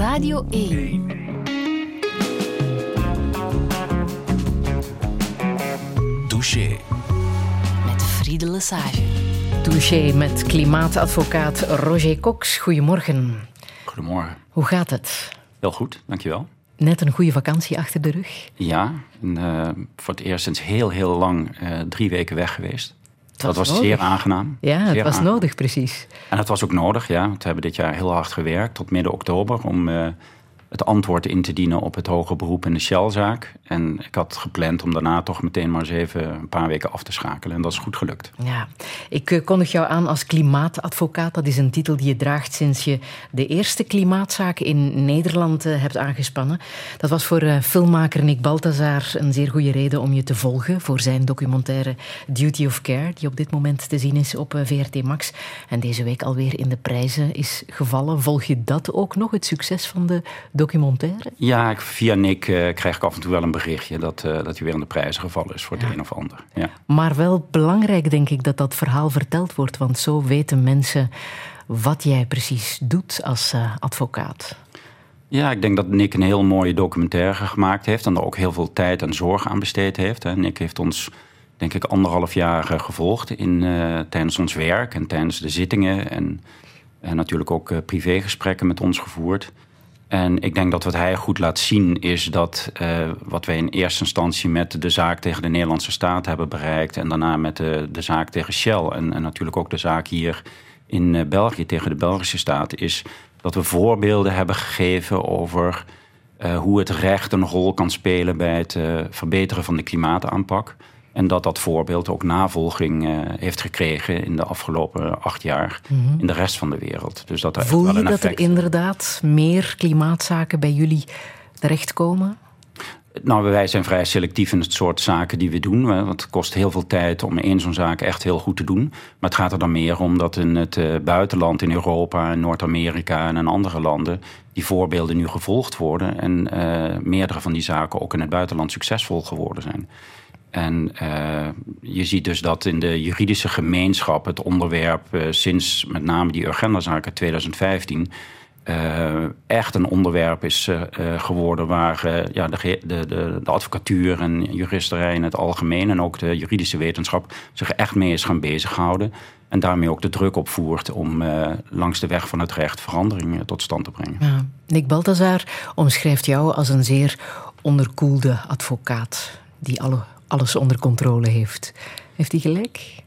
Radio 1. Douche. Met Friede Lesage. Touché met klimaatadvocaat Roger Cox. Goedemorgen. Goedemorgen. Hoe gaat het? Heel goed, dankjewel. Net een goede vakantie achter de rug. Ja, en, eh, voor het eerst sinds heel, heel lang eh, drie weken weg geweest. Dat was nodig. zeer aangenaam. Ja, het Zeer was aangenaam. nodig, precies. En dat was ook nodig, ja. Want we hebben dit jaar heel hard gewerkt tot midden oktober om eh, het antwoord in te dienen op het hoge beroep in de Shell-zaak. En ik had gepland om daarna toch meteen maar eens even een paar weken af te schakelen. En dat is goed gelukt. Ja, ik eh, kondig jou aan als klimaatadvocaat. Dat is een titel die je draagt sinds je de eerste klimaatzaken in Nederland eh, hebt aangespannen. Dat was voor eh, filmmaker Nick Balthazar een zeer goede reden om je te volgen voor zijn documentaire Duty of Care, die op dit moment te zien is op VRT Max en deze week alweer in de prijzen is gevallen. Volg je dat ook nog, het succes van de documentaire? Ja, ik, via Nick eh, krijg ik af en toe wel een berichtje dat, eh, dat hij weer in de prijzen gevallen is voor het een of ander. Ja. Maar wel belangrijk, denk ik, dat dat verhaal verteld wordt. Want zo weten mensen wat jij precies doet als eh, advocaat. Ja, ik denk dat Nick een heel mooie documentaire gemaakt heeft. En er ook heel veel tijd en zorg aan besteed heeft. hè. Nick heeft ons, denk ik, anderhalf jaar gevolgd in, tijdens ons werk en tijdens de zittingen. En, en natuurlijk ook privégesprekken met ons gevoerd. En ik denk dat wat hij goed laat zien is dat eh, wat wij in eerste instantie met de zaak tegen de Nederlandse staat hebben bereikt. En daarna met de, zaak tegen Shell. En, en natuurlijk ook de zaak hier in eh, België tegen de Belgische staat. Is dat we voorbeelden hebben gegeven over eh, hoe het recht een rol kan spelen bij het verbeteren van de klimaataanpak. En dat dat voorbeeld ook navolging eh, heeft gekregen in de afgelopen acht jaar in de rest van de wereld. Dus dat er Voel wel je dat er inderdaad meer klimaatzaken bij jullie terechtkomen? Nou, wij zijn vrij selectief in het soort zaken die we doen. Want het kost heel veel tijd om één zo'n zaak echt heel goed te doen. Maar het gaat er dan meer om dat in het eh, buitenland, in Europa, in Noord-Amerika en in andere landen, die voorbeelden nu gevolgd worden. En eh, meerdere van die zaken ook in het buitenland succesvol geworden zijn. En eh, je ziet dus dat in de juridische gemeenschap het onderwerp eh, sinds met name die Urgenda-zaak uit 2015 eh, echt een onderwerp is geworden waar ja, de, de, de, advocatuur en juristerij in het algemeen en ook de juridische wetenschap zich echt mee is gaan bezighouden. En daarmee ook de druk opvoert om eh, langs de weg van het recht veranderingen tot stand te brengen. Ja. Nick Balthazar omschrijft jou als een zeer onderkoelde advocaat die alle, alles onder controle heeft. Heeft hij gelijk?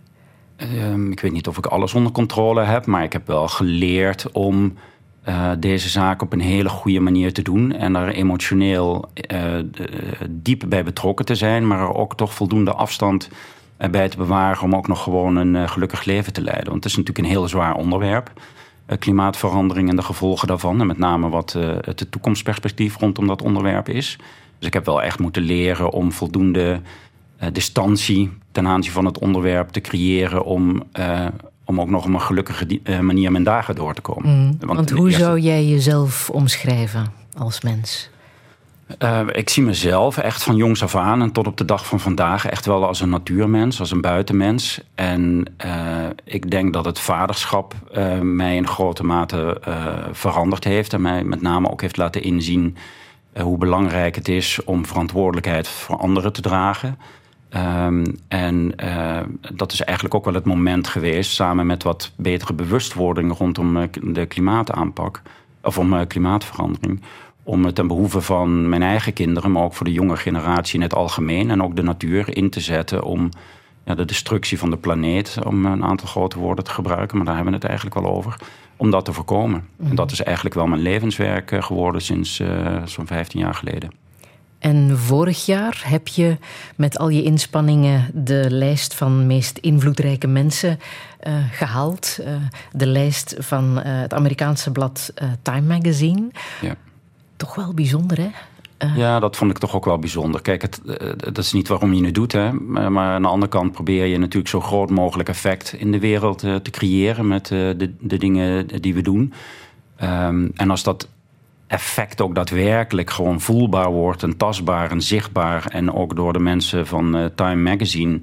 Ehm, ik weet niet of ik alles onder controle heb, maar ik heb wel geleerd om eh, deze zaak op een hele goede manier te doen. En er emotioneel eh, diep bij betrokken te zijn, maar er ook toch voldoende afstand bij te bewaren om ook nog gewoon een eh, gelukkig leven te leiden. Want het is natuurlijk een heel zwaar onderwerp. klimaatverandering en de gevolgen daarvan. En met name wat het toekomstperspectief rondom dat onderwerp is. Dus ik heb wel echt moeten leren om voldoende distantie ten aanzien van het onderwerp te creëren om, eh, om ook nog op een gelukkige eh, manier mijn dagen door te komen. Want, in de hoe eerste- zou jij jezelf omschrijven als mens? Eh, ik zie mezelf echt van jongs af aan en tot op de dag van vandaag echt wel als een natuurmens, als een buitenmens. En eh, ik denk dat het vaderschap eh, mij in grote mate eh, veranderd heeft en mij met name ook heeft laten inzien eh, hoe belangrijk het is om verantwoordelijkheid voor anderen te dragen. Ehm, en eh, dat is eigenlijk ook wel het moment geweest, samen met wat betere bewustwording rondom eh, de klimaataanpak, of om eh, klimaatverandering, om het ten behoeve van mijn eigen kinderen, maar ook voor de jonge generatie in het algemeen en ook de natuur in te zetten om ja, de destructie van de planeet, om een aantal grote woorden te gebruiken, maar daar hebben we het eigenlijk wel over, om dat te voorkomen. En dat is eigenlijk wel mijn levenswerk geworden sinds zo'n 15 jaar geleden. En vorig jaar heb je met al je inspanningen de lijst van meest invloedrijke mensen eh, gehaald. Eh, de lijst van eh, het Amerikaanse blad Time Magazine. Ja. Toch wel bijzonder, hè? Ja, dat vond ik toch ook wel bijzonder. Kijk, het, dat is niet waarom je het doet. Hè. Maar aan de andere kant probeer je natuurlijk zo groot mogelijk effect in de wereld te creëren met de, de dingen die we doen. Ehm, en als dat effect ook daadwerkelijk gewoon voelbaar wordt en tastbaar en zichtbaar. En ook door de mensen van eh, Time Magazine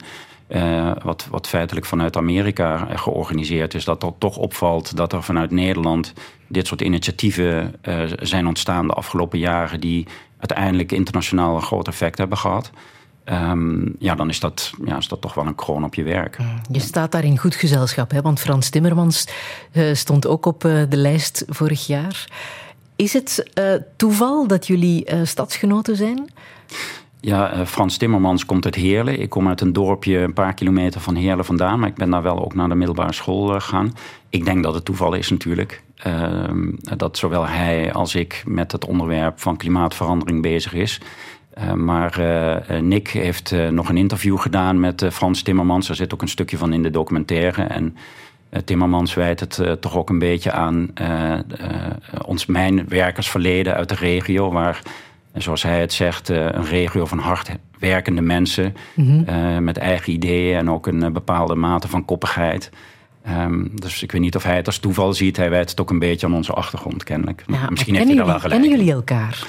wat, wat feitelijk vanuit Amerika georganiseerd is, dat er toch opvalt dat er vanuit Nederland dit soort initiatieven zijn ontstaan de afgelopen jaren die uiteindelijk internationaal een groot effect hebben gehad. Ehm, ja, dan is dat, ja, is dat toch wel een kroon op je werk. Je staat daar in goed gezelschap, hè? want Frans Timmermans stond ook op de lijst vorig jaar. Is het uh, toeval dat jullie stadsgenoten zijn? Ja, Frans Timmermans komt uit Heerlen. Ik kom uit een dorpje een paar kilometer van Heerlen vandaan, maar ik ben daar wel ook naar de middelbare school gegaan. Ik denk dat het toeval is natuurlijk. Ehm, dat zowel hij als ik met het onderwerp van klimaatverandering bezig is. Maar Nick heeft nog een interview gedaan met Frans Timmermans. Er zit ook een stukje van in de documentaire. En Timmermans wijt het toch ook een beetje aan ons mijnwerkersverleden uit de regio. Waar, zoals hij het zegt, een regio van hardwerkende mensen. Mm -hmm. met eigen ideeën en ook een bepaalde mate van koppigheid. Um, dus ik weet niet of hij het als toeval ziet. Hij wijt het ook een beetje aan onze achtergrond kennelijk. Ja, Misschien heeft hij daar wel gelijk. Kennen jullie elkaar?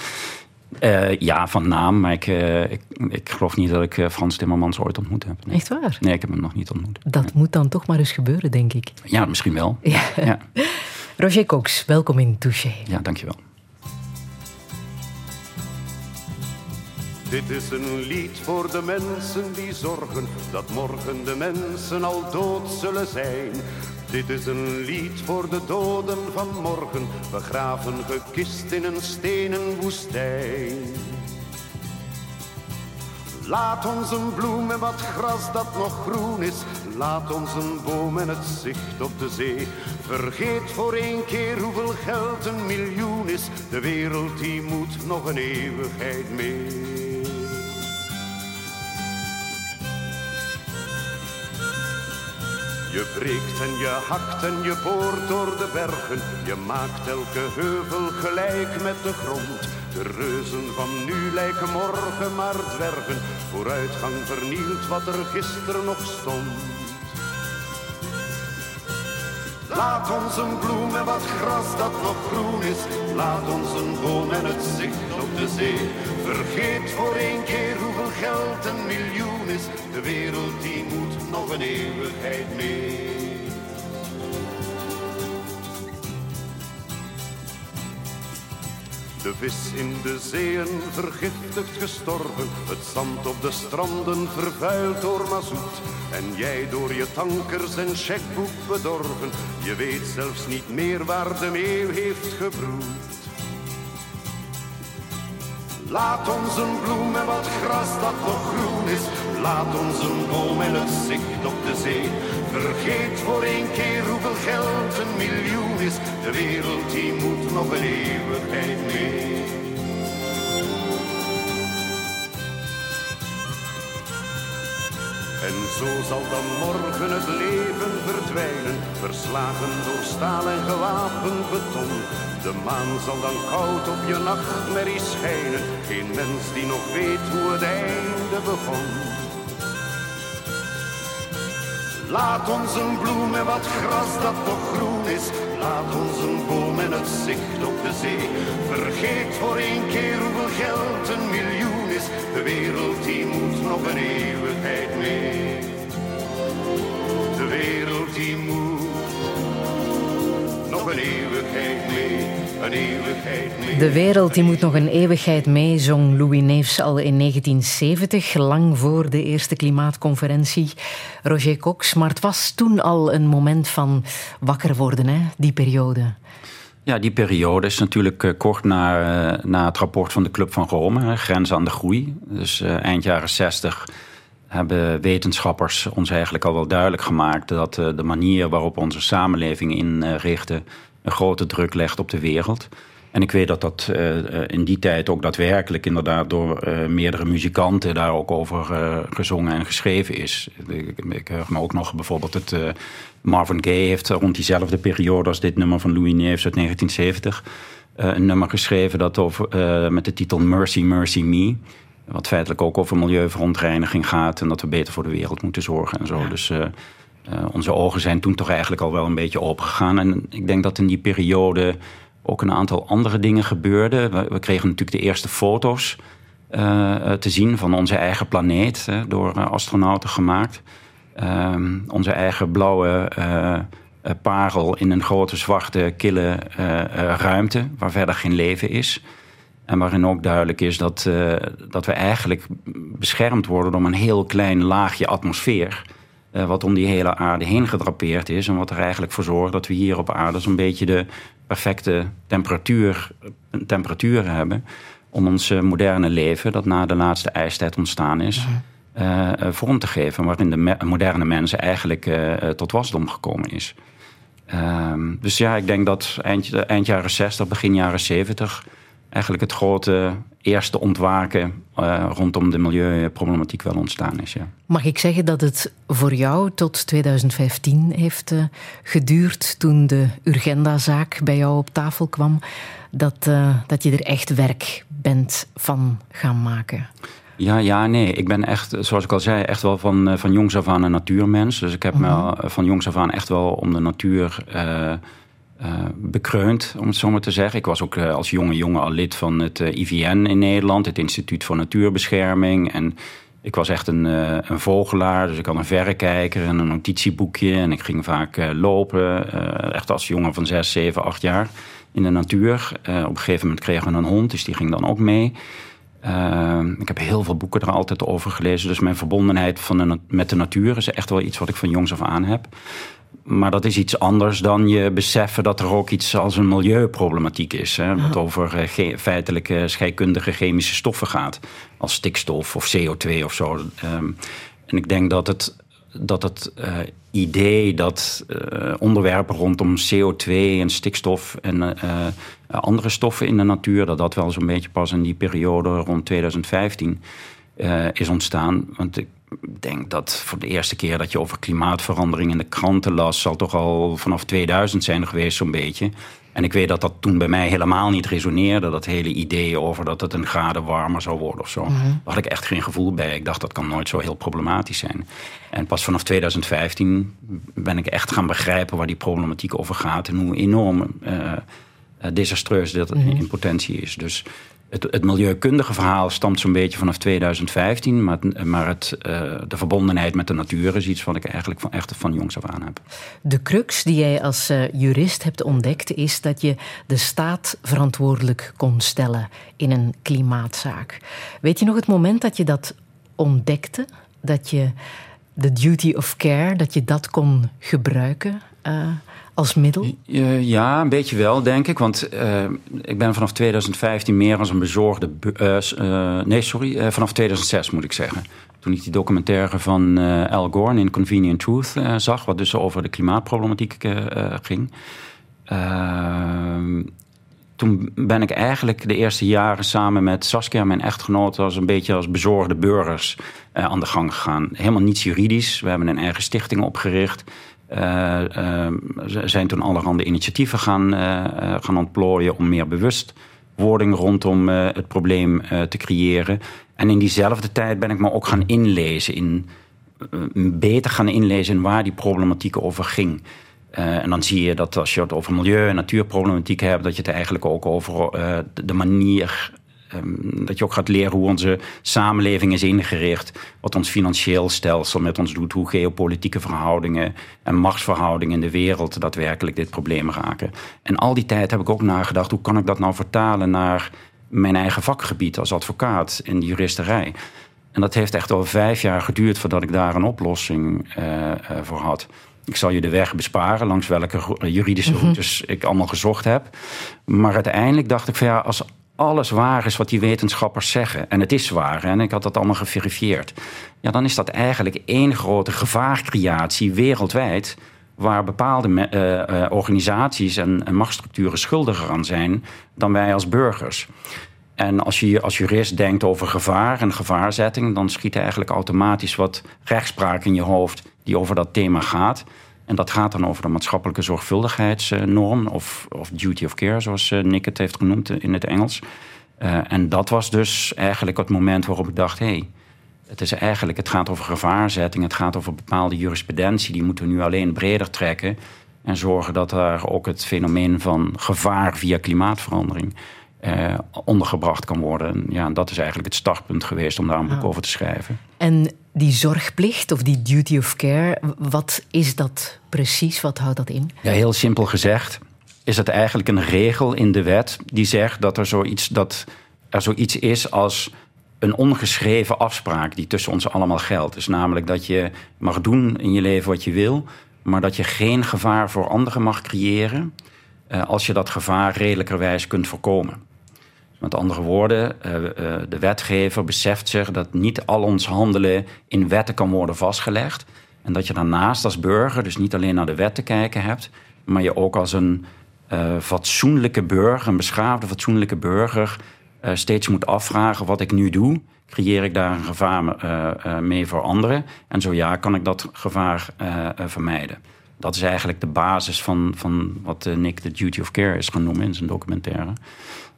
Uh, ja, van naam, maar ik, uh, ik, ik, geloof niet dat ik uh, Frans Timmermans ooit ontmoet heb. Nee. Echt waar? Nee, ik heb hem nog niet ontmoet. Dat nee. moet dan toch maar eens gebeuren, denk ik. Ja, misschien wel. Ja. ja. Roger Cox, welkom in Touché. Ja, dankjewel. Dit is een lied voor de mensen die zorgen dat morgen de mensen al dood zullen zijn. Dit is een lied voor de doden van morgen, begraven gekist in een stenen woestijn. Laat ons een bloem en wat gras dat nog groen is. Laat ons een boom en het zicht op de zee. Vergeet voor één keer hoeveel geld een miljoen is. De wereld die moet nog een eeuwigheid mee. Je breekt en je hakt en je boort door de bergen. Je maakt elke heuvel gelijk met de grond. De reuzen van nu lijken morgen maar dwergen. Vooruitgang vernielt wat er gisteren nog stond. Laat ons een bloem en wat gras dat nog groen is. Laat ons een boom en het zicht op de zee. Vergeet voor één keer hoeveel geld een miljoen is. De wereld die moet nog een eeuwigheid mee. De vis in de zeeën vergiftigd gestorven, het zand op de stranden vervuild door mazoet. En jij door je tankers en checkboek bedorven, je weet zelfs niet meer waar de meeuw heeft gebroed. Laat ons een bloem en wat gras dat nog groen is. Laat ons een boom en het zicht op de zee. Vergeet voor één keer hoeveel geld een miljoen is. De wereld die moet nog een eeuwigheid mee. En zo zal dan morgen het leven verdwijnen, verslagen door staal en gewapend beton. De maan zal dan koud op je nachtmerrie schijnen, geen mens die nog weet hoe het einde begon. Laat ons een bloem en wat gras dat nog groen is. Laat ons een boom en het zicht op de zee. Vergeet voor één keer hoeveel geld een miljoen is. De wereld die moet nog een eeuwigheid mee. De wereld die moet nog een eeuwigheid mee. De wereld die moet nog een eeuwigheid mee, zong Louis Neefs al in 1970, lang voor de eerste klimaatconferentie. Roger Cox, maar het was toen al een moment van wakker worden, hè, die periode. Ja, die periode is natuurlijk uh, kort na, uh, na het rapport van de Club van Rome, Grenzen aan de Groei. Dus uh, eind jaren 60 hebben wetenschappers ons eigenlijk al wel duidelijk gemaakt dat de manier waarop onze samenleving inrichten een grote druk legt op de wereld. En ik weet dat dat uh, in die tijd ook daadwerkelijk inderdaad door uh, meerdere muzikanten daar ook over uh, gezongen en geschreven is. Ik, ik herinner me ook nog bijvoorbeeld het Marvin Gaye heeft rond diezelfde periode als dit nummer van Louis Neefs uit 1970 een nummer geschreven dat over, met de titel Mercy, Mercy Me. Wat feitelijk ook over milieuverontreiniging gaat en dat we beter voor de wereld moeten zorgen en zo. Ja. Dus uh, onze ogen zijn toen toch eigenlijk al wel een beetje opengegaan. En ik denk dat in die periode ook een aantal andere dingen gebeurden. We, we kregen natuurlijk de eerste foto's uh, te zien van onze eigen planeet, door astronauten gemaakt. Ehm, onze eigen blauwe parel in een grote, zwarte, kille ruimte... waar verder geen leven is. En waarin ook duidelijk is dat, dat we eigenlijk beschermd worden... door een heel klein laagje atmosfeer... wat om die hele aarde heen gedrapeerd is... en wat er eigenlijk voor zorgt dat we hier op aarde... zo'n beetje de perfecte temperatuur, temperatuur hebben om ons moderne leven, dat na de laatste ijstijd ontstaan is, uh, vorm te geven. Waarin de moderne mensen eigenlijk uh, tot wasdom gekomen is. Ehm, dus ja, ik denk dat eind, eind jaren 60, begin jaren 70 eigenlijk het grote eerste ontwaken uh, rondom de milieuproblematiek wel ontstaan is. Ja. Mag ik zeggen dat het voor jou tot 2015 heeft uh, geduurd toen de Urgenda-zaak bij jou op tafel kwam, dat, uh, dat je er echt werk bent van gaan maken? Ja, ja, nee. Ik ben echt, zoals ik al zei, echt wel van, van jongs af aan een natuurmens. Dus ik heb -hmm. me van jongs af aan echt wel om de natuur uh, bekreund, om het zo maar te zeggen. Ik was ook uh, als jonge jongen al lid van het uh, IVN in Nederland, het Instituut voor Natuurbescherming. En ik was echt een, een vogelaar, dus ik had een verrekijker en een notitieboekje. En ik ging vaak lopen, echt als jongen van zes, zeven, acht jaar in de natuur. op een gegeven moment kregen we een hond, dus die ging dan ook mee. ik heb heel veel boeken er altijd over gelezen. Dus mijn verbondenheid van met de natuur is echt wel iets wat ik van jongs af aan heb maar dat is iets anders dan je beseffen dat er ook iets als een milieuproblematiek is. Hè, wat over uh, feitelijke scheikundige chemische stoffen gaat. Als stikstof of CO2 of zo. Um, en ik denk dat het, dat het uh, idee dat uh, onderwerpen rondom CO2 en stikstof en andere stoffen in de natuur, dat dat wel zo'n beetje pas in die periode rond 2015 is ontstaan. Want ik denk dat voor de eerste keer dat je over klimaatverandering in de kranten las, zal toch al vanaf 2000 zijn geweest, zo'n beetje. En ik weet dat dat toen bij mij helemaal niet resoneerde. Dat hele idee over dat het een graden warmer zou worden of zo. Mhm. Daar had ik echt geen gevoel bij. Ik dacht dat kan nooit zo heel problematisch zijn. En pas vanaf 2015 ben ik echt gaan begrijpen waar die problematiek over gaat. En hoe enorm uh, desastreus dat mm in potentie is. Dus het, milieukundige verhaal stamt zo'n beetje vanaf 2015. Maar, maar het, uh, de verbondenheid met de natuur is iets wat ik eigenlijk van, echt van jongs af aan heb. De crux die jij als uh, jurist hebt ontdekt... is dat je de staat verantwoordelijk kon stellen in een klimaatzaak. Weet je nog het moment dat je dat ontdekte? Dat je de duty of care, dat je dat kon gebruiken... Uh, als middel? Ja, een beetje wel, denk ik. Want uh, ik ben vanaf 2015 meer als een bezorgde... Uh, nee, sorry, vanaf 2006 moet ik zeggen. Toen ik die documentaire van Al Gore in Convenient Truth zag... wat dus over de klimaatproblematiek ging... toen ben ik eigenlijk de eerste jaren samen met Saskia, mijn echtgenoot... als een beetje als bezorgde burgers aan de gang gegaan. Helemaal niets juridisch. We hebben een eigen stichting opgericht... Uh, uh, zijn toen allerhande initiatieven gaan, uh, gaan ontplooien om meer bewustwording rondom het probleem te creëren. En in diezelfde tijd ben ik me ook gaan inlezen in beter gaan inlezen in waar die problematiek over ging. en dan zie je dat als je het over milieu- en natuurproblematiek hebt, dat je het eigenlijk ook over de manier Um, dat je ook gaat leren hoe onze samenleving is ingericht. Wat ons financieel stelsel met ons doet. Hoe geopolitieke verhoudingen en machtsverhoudingen in de wereld daadwerkelijk dit probleem raken. En al die tijd heb ik ook nagedacht. Hoe kan ik dat nou vertalen naar mijn eigen vakgebied als advocaat in de juristerij. En dat heeft echt al vijf jaar geduurd voordat ik daar een oplossing uh, uh, voor had. Ik zal je de weg besparen langs welke juridische mhm. routes ik allemaal gezocht heb. Maar uiteindelijk dacht ik van ja, als alles waar is wat die wetenschappers zeggen, en het is waar, en ik had dat allemaal geverifieerd, ja, dan is dat eigenlijk één grote gevaarcreatie wereldwijd waar bepaalde uh, organisaties en, en machtsstructuren schuldiger aan zijn dan wij als burgers. En als je als jurist denkt over gevaar en gevaarzetting, dan schiet eigenlijk automatisch wat rechtspraak in je hoofd die over dat thema gaat. En dat gaat dan over de maatschappelijke zorgvuldigheidsnorm of, of duty of care, zoals eh, Nick het heeft genoemd in het Engels. Uh, en dat was dus eigenlijk het moment waarop ik dacht: hé, hey, het is eigenlijk, het gaat over gevaarzetting, het gaat over bepaalde jurisprudentie, die moeten we nu alleen breder trekken en zorgen dat daar ook het fenomeen van gevaar via klimaatverandering eh, ondergebracht kan worden. Ja, en dat is eigenlijk het startpunt geweest om daar een boek over te schrijven. En die zorgplicht of die duty of care, wat is dat precies? Wat houdt dat in? Ja, heel simpel gezegd is het eigenlijk een regel in de wet die zegt dat er zoiets, dat er zoiets is als een ongeschreven afspraak die tussen ons allemaal geldt. Dus namelijk dat je mag doen in je leven wat je wil, maar dat je geen gevaar voor anderen mag creëren uh, als je dat gevaar redelijkerwijs kunt voorkomen. Met andere woorden, uh, uh, de wetgever beseft zich dat niet al ons handelen in wetten kan worden vastgelegd. En dat je daarnaast als burger dus niet alleen naar de wet te kijken hebt, maar je ook als een fatsoenlijke burger, een beschaafde fatsoenlijke burger, steeds moet afvragen wat ik nu doe. Creëer ik daar een gevaar mee voor anderen? En zo ja, kan ik dat gevaar vermijden dat is eigenlijk de basis van, van wat eh, Nick de duty of care is gaan noemen in zijn documentaire.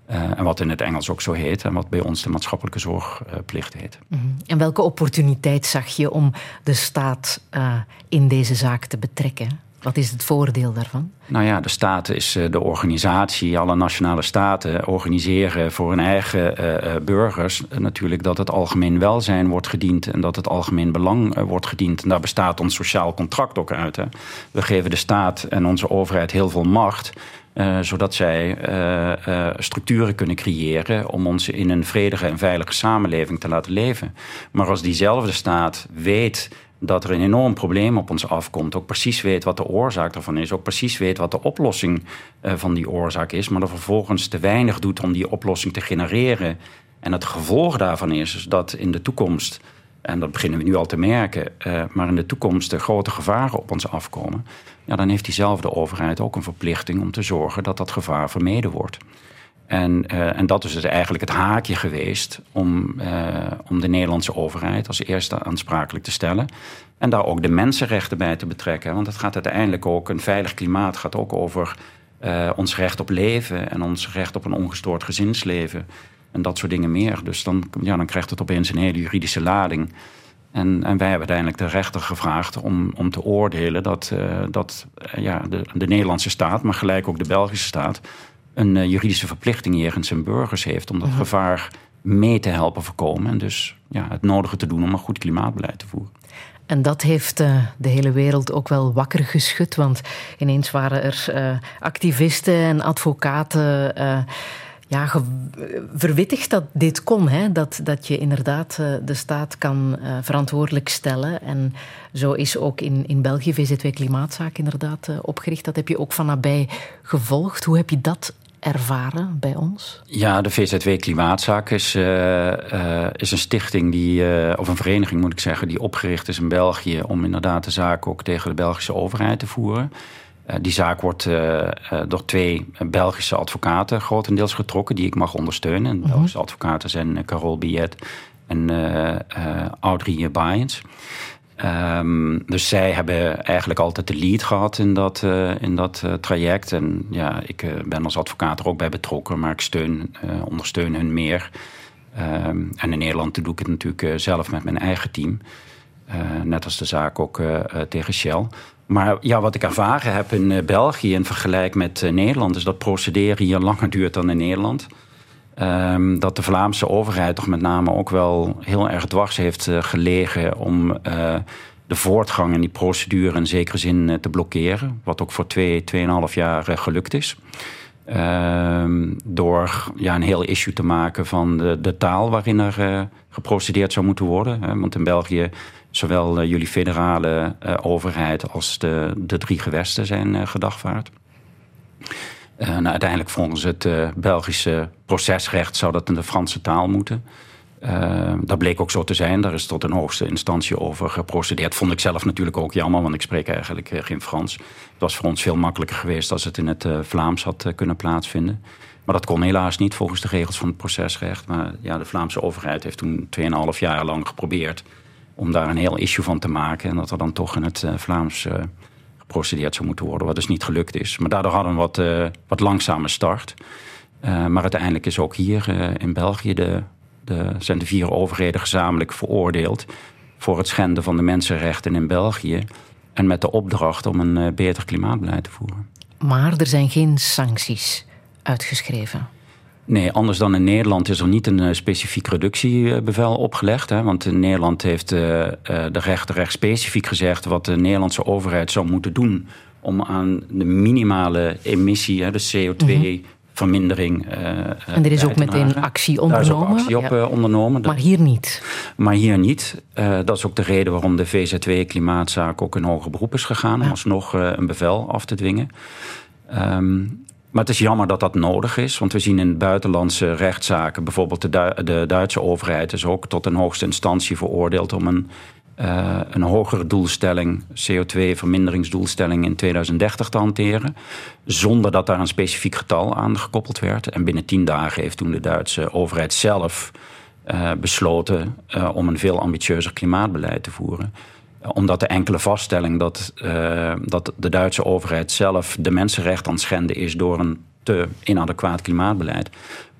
Uh, en wat in het Engels ook zo heet en wat bij ons de maatschappelijke zorgplicht heet. Mm -hmm. En welke opportuniteit zag je om de staat uh, in deze zaak te betrekken? Wat is het voordeel daarvan? Nou ja, de staat is eh, de organisatie. Alle nationale staten organiseren voor hun eigen uh, burgers natuurlijk dat het algemeen welzijn wordt gediend en dat het algemeen belang uh, wordt gediend. En daar bestaat ons sociaal contract ook uit. Hè. We geven de staat en onze overheid heel veel macht. Uh, zodat zij uh, uh, structuren kunnen creëren om ons in een vredige en veilige samenleving te laten leven. Maar als diezelfde staat weet dat er een enorm probleem op ons afkomt. Ook precies weet wat de oorzaak daarvan is. Ook precies weet wat de oplossing van die oorzaak is. Maar er vervolgens te weinig doet om die oplossing te genereren. En het gevolg daarvan is dat in de toekomst. En dat beginnen we nu al te merken. Maar in de toekomst er grote gevaren op ons afkomen. Ja, dan heeft diezelfde overheid ook een verplichting om te zorgen dat dat gevaar vermeden wordt. En, uh, en dat is dus eigenlijk het haakje geweest om, uh, om de Nederlandse overheid als eerste aansprakelijk te stellen. En daar ook de mensenrechten bij te betrekken. Want het gaat uiteindelijk ook, een veilig klimaat gaat ook over uh, ons recht op leven en ons recht op een ongestoord gezinsleven. En dat soort dingen meer. Dus dan, ja, dan krijgt het opeens een hele juridische lading. En, en wij hebben uiteindelijk de rechter gevraagd om, om te oordelen dat, dat ja, de, de Nederlandse staat, maar gelijk ook de Belgische staat een uh, juridische verplichting jegens zijn burgers heeft om dat -huh. gevaar mee te helpen voorkomen. En dus ja, het nodige te doen om een goed klimaatbeleid te voeren. En dat heeft de hele wereld ook wel wakker geschud. Want ineens waren er activisten en advocaten ja, verwittigd dat dit kon. Hè? Dat, dat je inderdaad de staat kan verantwoordelijk stellen. En zo is ook in, in België VZW Klimaatzaak inderdaad opgericht. Dat heb je ook van nabij gevolgd. Hoe heb je dat ervaren bij ons? Ja, de VZW Klimaatzaak is, is een stichting die, of een vereniging moet ik zeggen, die opgericht is in België om inderdaad de zaak ook tegen de Belgische overheid te voeren. Die zaak wordt door twee Belgische advocaten grotendeels getrokken, die ik mag ondersteunen. En de Belgische advocaten zijn Carol Biet en Audrey Baaiens. Um, dus zij hebben eigenlijk altijd de lead gehad in dat, uh, in dat uh, traject. En ja, ik uh, ben als advocaat er ook bij betrokken, maar ik steun, ondersteun hun meer. Um, en in Nederland doe ik het natuurlijk zelf met mijn eigen team. net als de zaak ook tegen Shell. Maar ja, wat ik ervaren heb in België in vergelijking met Nederland... is dat procederen hier langer duurt dan in Nederland... Um, dat de Vlaamse overheid toch met name ook wel heel erg dwars heeft uh, gelegen om de voortgang in die procedure in zekere zin te blokkeren. Wat ook voor twee, tweeënhalf jaar gelukt is. Um, door ja, een heel issue te maken van de, de taal waarin er geprocedeerd zou moeten worden. Hè? Want in België, zowel jullie federale overheid als de, de drie gewesten zijn gedagvaard. Uh, nou, uiteindelijk volgens het Belgische procesrecht zou dat in de Franse taal moeten. Dat bleek ook zo te zijn. Daar is tot een hoogste instantie over geprocedeerd. Vond ik zelf natuurlijk ook jammer, want ik spreek eigenlijk geen Frans. Het was voor ons veel makkelijker geweest als het in het Vlaams had kunnen plaatsvinden. Maar dat kon helaas niet volgens de regels van het procesrecht. Maar ja, de Vlaamse overheid heeft toen 2,5 jaar lang geprobeerd om daar een heel issue van te maken. En dat er dan toch in het Vlaams geprocedeerd zou moeten worden, wat dus niet gelukt is. Maar daardoor hadden we wat, uh, wat langzame start. Maar uiteindelijk is ook hier in België de, de, zijn de vier overheden gezamenlijk veroordeeld voor het schenden van de mensenrechten in België. En met de opdracht om een beter klimaatbeleid te voeren. Maar er zijn geen sancties uitgeschreven. Nee, anders dan in Nederland is er niet een uh, specifiek reductiebevel opgelegd. Hè, want in Nederland heeft uh, de rechter recht specifiek gezegd wat de Nederlandse overheid zou moeten doen om aan de minimale emissie, hè, de CO2. Mhm. Vermindering. en er is ook meteen actie ondernomen. Daar is ook actie op ondernomen. Maar hier niet. Maar hier niet. dat is ook de reden waarom de VZW-klimaatzaak ook in hoger beroep is gegaan. Om alsnog een bevel af te dwingen. Um, maar het is jammer dat dat nodig is, want we zien in buitenlandse rechtszaken, bijvoorbeeld de, de Duitse overheid is ook tot een hoogste instantie veroordeeld om een, uh, een hogere doelstelling, CO2-verminderingsdoelstelling in 2030 te hanteren, zonder dat daar een specifiek getal aan gekoppeld werd. En binnen tien dagen heeft toen de Duitse overheid zelf uh, besloten uh, om een veel ambitieuzer klimaatbeleid te voeren omdat de enkele vaststelling dat, uh, dat de Duitse overheid zelf de mensenrechten aan het schenden is door een te inadequaat klimaatbeleid.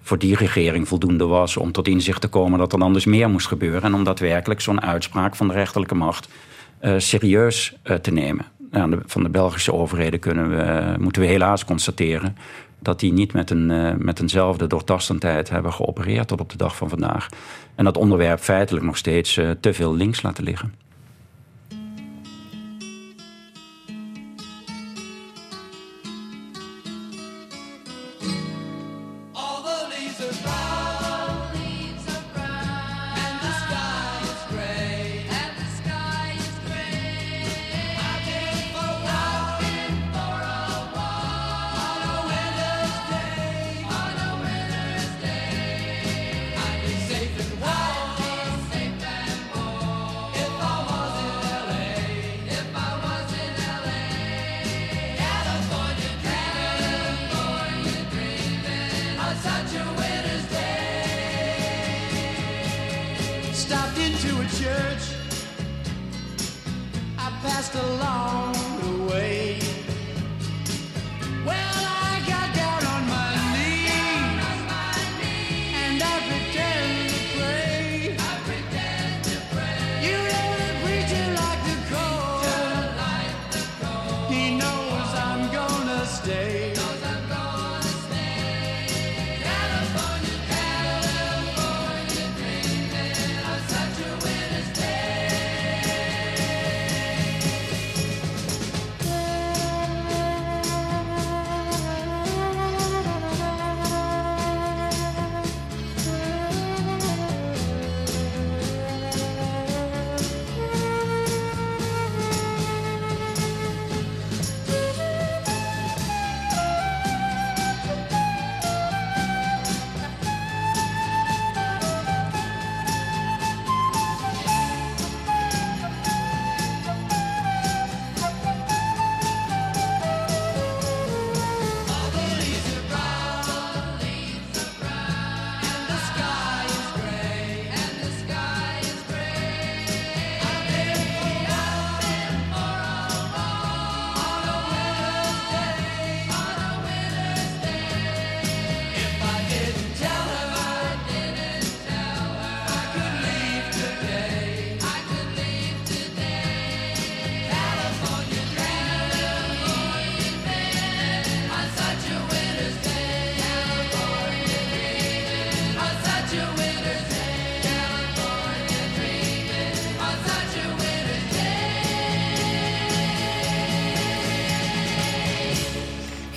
Voor die regering voldoende was om tot inzicht te komen dat er anders meer moest gebeuren. En om daadwerkelijk zo'n uitspraak van de rechterlijke macht uh, serieus uh, te nemen. De, van de Belgische overheden kunnen we, moeten we helaas constateren dat die niet met, een, met eenzelfde doortastendheid hebben geopereerd tot op de dag van vandaag. En dat onderwerp feitelijk nog steeds te veel links laten liggen.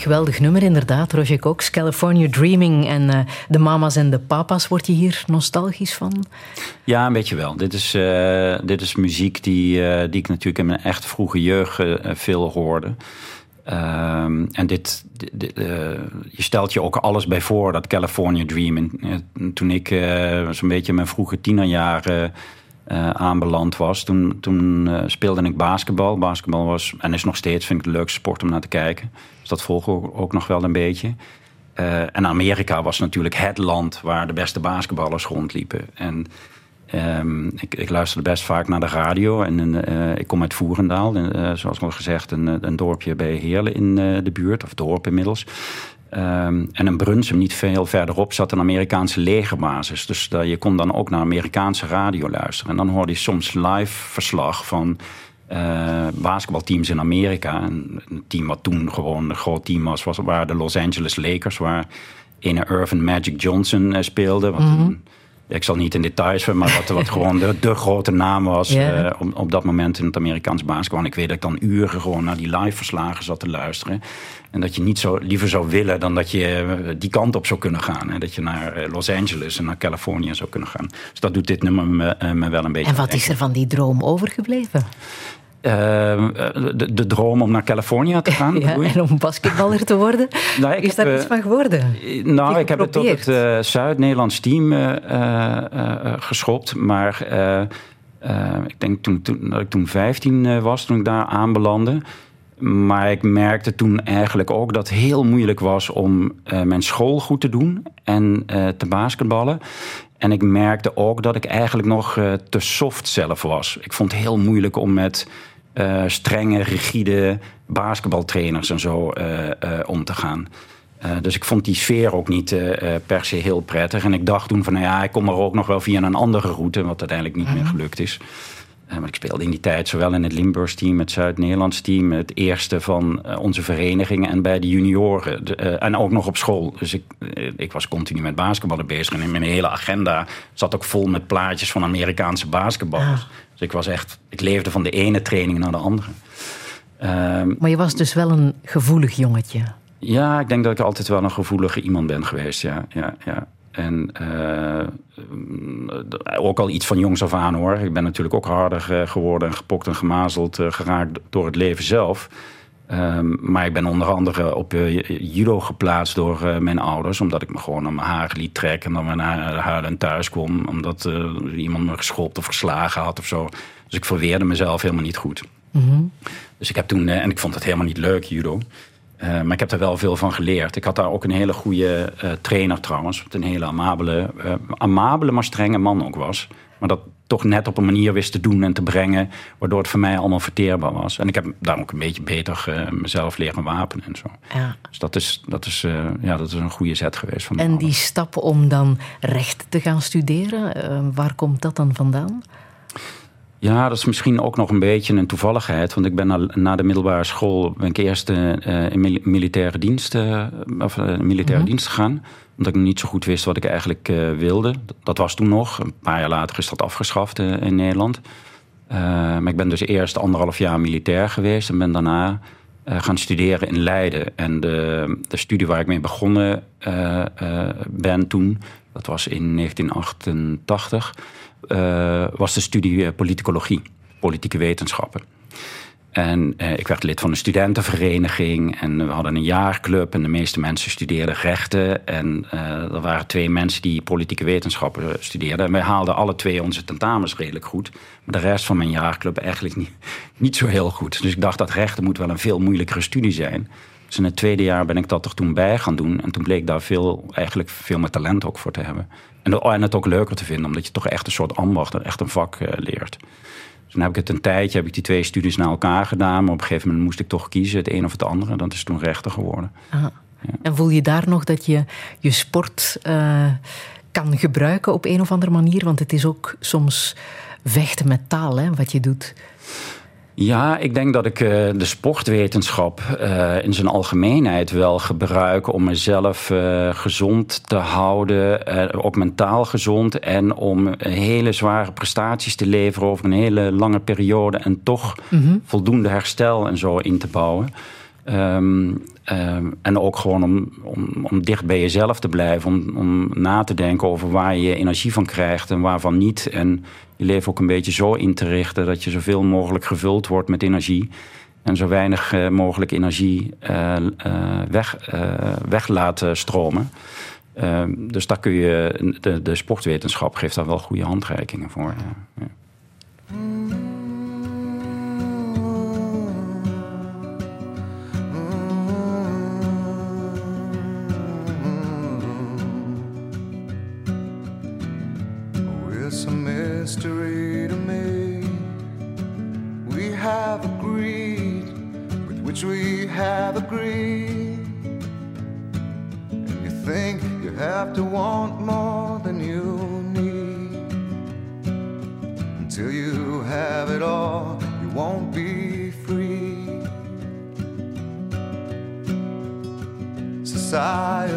Geweldig nummer inderdaad. Roger Cox, California Dreaming. En uh, de mama's en de papa's, word je hier nostalgisch van? Ja, een beetje wel. Dit is, uh, dit is muziek die, uh, die ik natuurlijk in mijn echt vroege jeugd veel hoorde. Ehm, en dit, dit je stelt je ook alles bij voor, dat California Dream. toen ik zo'n beetje mijn vroege tienerjaren uh, aanbeland was. Toen, toen uh, speelde ik basketbal. Basketbal was, en is nog steeds, vind ik de leukste sport om naar te kijken. Dus dat volg ik ook, nog wel een beetje. Uh, en Amerika was natuurlijk het land waar de beste basketballers rondliepen. En um, ik, ik, luisterde best vaak naar de radio. En ik kom uit Voerendaal, zoals al gezegd, een, een dorpje bij Heerlen in de buurt, of dorp inmiddels. Um, en in Brunsum, niet veel verderop, zat een Amerikaanse legerbasis. Dus uh, je kon dan ook naar Amerikaanse radio luisteren. En dan hoorde je soms live verslag van uh, basketbalteams in Amerika. En een team wat toen gewoon een groot team was, was waren de Los Angeles Lakers. Waar ene Irvin Magic Johnson eh, speelde. Wat Mhm. een- ik zal niet in details, maar wat, wat gewoon de, de grote naam was eh, op, op dat moment in het Amerikaans basketbal. En ik weet dat ik dan uren gewoon naar die live verslagen zat te luisteren. En dat je niet zo liever zou willen dan dat je eh, die kant op zou kunnen gaan. Hè? Dat je naar eh, Los Angeles en naar Californië zou kunnen gaan. Dus dat doet dit nummer me, me wel een beetje En wat is er van die droom overgebleven? Eh, de, de droom om naar Californië te gaan? Ja, en om basketballer te worden? Nou, is heb, daar eh, iets van geworden? Nou, je ik heb het tot het eh, Zuid-Nederlands team eh, eh, eh, geschopt. Maar eh, eh, ik denk toen, toen, dat ik toen 15 eh, was, toen ik daar aanbelandde. Maar ik merkte toen eigenlijk ook dat het heel moeilijk was om eh, mijn school goed te doen en eh, te basketballen. En ik merkte ook dat ik eigenlijk nog eh, te soft zelf was. Ik vond het heel moeilijk om met eh, strenge, rigide basketbaltrainers en zo eh, eh, om te gaan. Dus ik vond die sfeer ook niet per se heel prettig. En ik dacht toen van, nou ja, ik kom er ook nog wel via een andere route, wat uiteindelijk niet meer gelukt is. Maar ik speelde in die tijd zowel in het Limburgs team, het Zuid-Nederlands team, het eerste van onze verenigingen en bij de junioren. De, en ook nog op school. Dus ik, ik was continu met basketballen bezig. En in mijn hele agenda zat ook vol met plaatjes van Amerikaanse basketballers. Dus ik was echt, ik leefde van de ene training naar de andere. Ehm, Maar je was dus wel een gevoelig jongetje. ja, ik denk dat ik altijd wel een gevoelige iemand ben geweest. Ja, ja, ja. En eh, ook al iets van jongs af aan hoor. Ik ben natuurlijk ook harder eh, geworden en gepokt en gemazeld eh, geraakt door het leven zelf. Ehm, maar ik ben onder andere op eh, judo geplaatst door eh, mijn ouders. Omdat ik me gewoon aan mijn haar liet trekken. En dan weer naar huilen thuis kwam. Omdat eh, iemand me geschopt of geslagen had of zo. Dus ik verweerde mezelf helemaal niet goed. Dus ik heb toen, en ik vond het helemaal niet leuk, judo. Maar ik heb er wel veel van geleerd. Ik had daar ook een hele goede trainer trouwens. Wat een hele amabele, amabele, maar strenge man ook was. Maar dat toch net op een manier wist te doen en te brengen. Waardoor het voor mij allemaal verteerbaar was. En ik heb daar ook een beetje beter eh, mezelf leren wapenen en zo. Ja. Dus dat is, dat, is, eh, ja, dat is een goede zet geweest van En die stap om dan recht te gaan studeren, eh, waar komt dat dan vandaan? Ja, dat is misschien ook nog een beetje een toevalligheid. Want ik ben na, na de middelbare school ben ik eerst in mil- militaire dienst, of, militaire dienst gegaan. Omdat ik niet zo goed wist wat ik eigenlijk eh, wilde. Dat, was toen nog. Een paar jaar later is dat afgeschaft eh, in Nederland. Eh, maar ik ben dus eerst anderhalf jaar militair geweest. En ben daarna gaan studeren in Leiden. En de, de studie waar ik mee begonnen ben toen... dat was in 1988 eh, was de studie politicologie, politieke wetenschappen. En eh, ik werd lid van een studentenvereniging en we hadden een jaarclub en de meeste mensen studeerden rechten. En eh, er waren twee mensen die politieke wetenschappen studeerden. En wij haalden alle twee onze tentamens redelijk goed. Maar de rest van mijn jaarclub eigenlijk niet, niet zo heel goed. Dus ik dacht dat rechten moet wel een veel moeilijkere studie zijn. Dus in het tweede jaar ben ik dat er toen bij gaan doen. En toen bleek daar veel, eigenlijk veel meer talent ook voor te hebben. En, en het ook leuker te vinden, omdat je toch echt een soort ambacht, echt een vak eh, leert. Toen heb ik het een tijdje, heb ik die twee studies naar elkaar gedaan. Maar op een gegeven moment moest ik toch kiezen, het een of het andere. En dat is toen rechter geworden. En voel je daar nog dat je je sport eh, kan gebruiken op een of andere manier? Want het is ook soms vechten met taal, hè, wat je doet. Ja, ik denk dat ik eh, de sportwetenschap eh, in zijn algemeenheid wel gebruik om mezelf eh, gezond te houden, ook mentaal gezond en om hele zware prestaties te leveren over een hele lange periode en toch voldoende herstel en zo in te bouwen. Ehm, ehm, en ook gewoon om, om, om dicht bij jezelf te blijven. Om, om na te denken over waar je energie van krijgt en waarvan niet. En je leven ook een beetje zo in te richten dat je zoveel mogelijk gevuld wordt met energie. En zo weinig eh, mogelijk energie eh, weg, weg laten stromen. Ehm, dus daar kun je, de, de sportwetenschap geeft daar wel goede handreikingen voor. Ja. Ja. Mystery to me. We have agreed with which we have agreed. And you think you have to want more than you need. Until you have it all, you won't be free. Society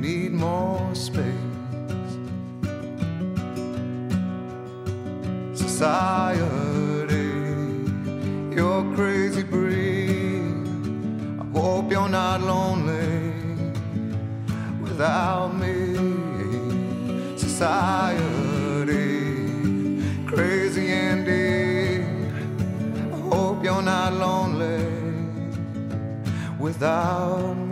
need more space. Society, you're crazy breed. I hope you're not lonely without me. Society, crazy indeed. I hope you're not lonely without me.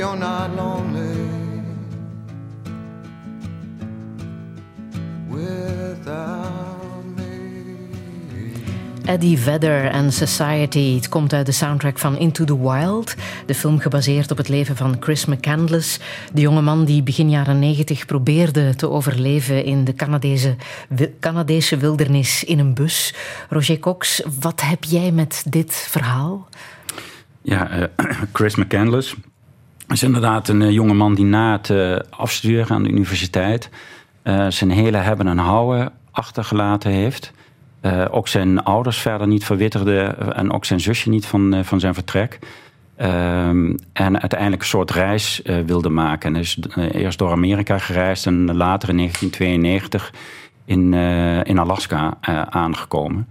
You're not lonely without me. Eddie Vedder en Society. Het komt uit de soundtrack van Into the Wild. De film gebaseerd op het leven van Chris McCandless. De jonge man die begin jaren negentig probeerde te overleven in de Canadese, Canadese wildernis in een bus. Roger Cox, wat heb jij met dit verhaal? Ja, eh, Chris McCandless is inderdaad een uh, jonge man die na het uh, afstuderen aan de universiteit uh, zijn hele hebben en houden achtergelaten heeft. ook zijn ouders verder niet verwitterde en ook zijn zusje niet van, van zijn vertrek. Ehm, en uiteindelijk een soort reis wilde maken. En is eerst door Amerika gereisd en later in 1992 in, in Alaska aangekomen.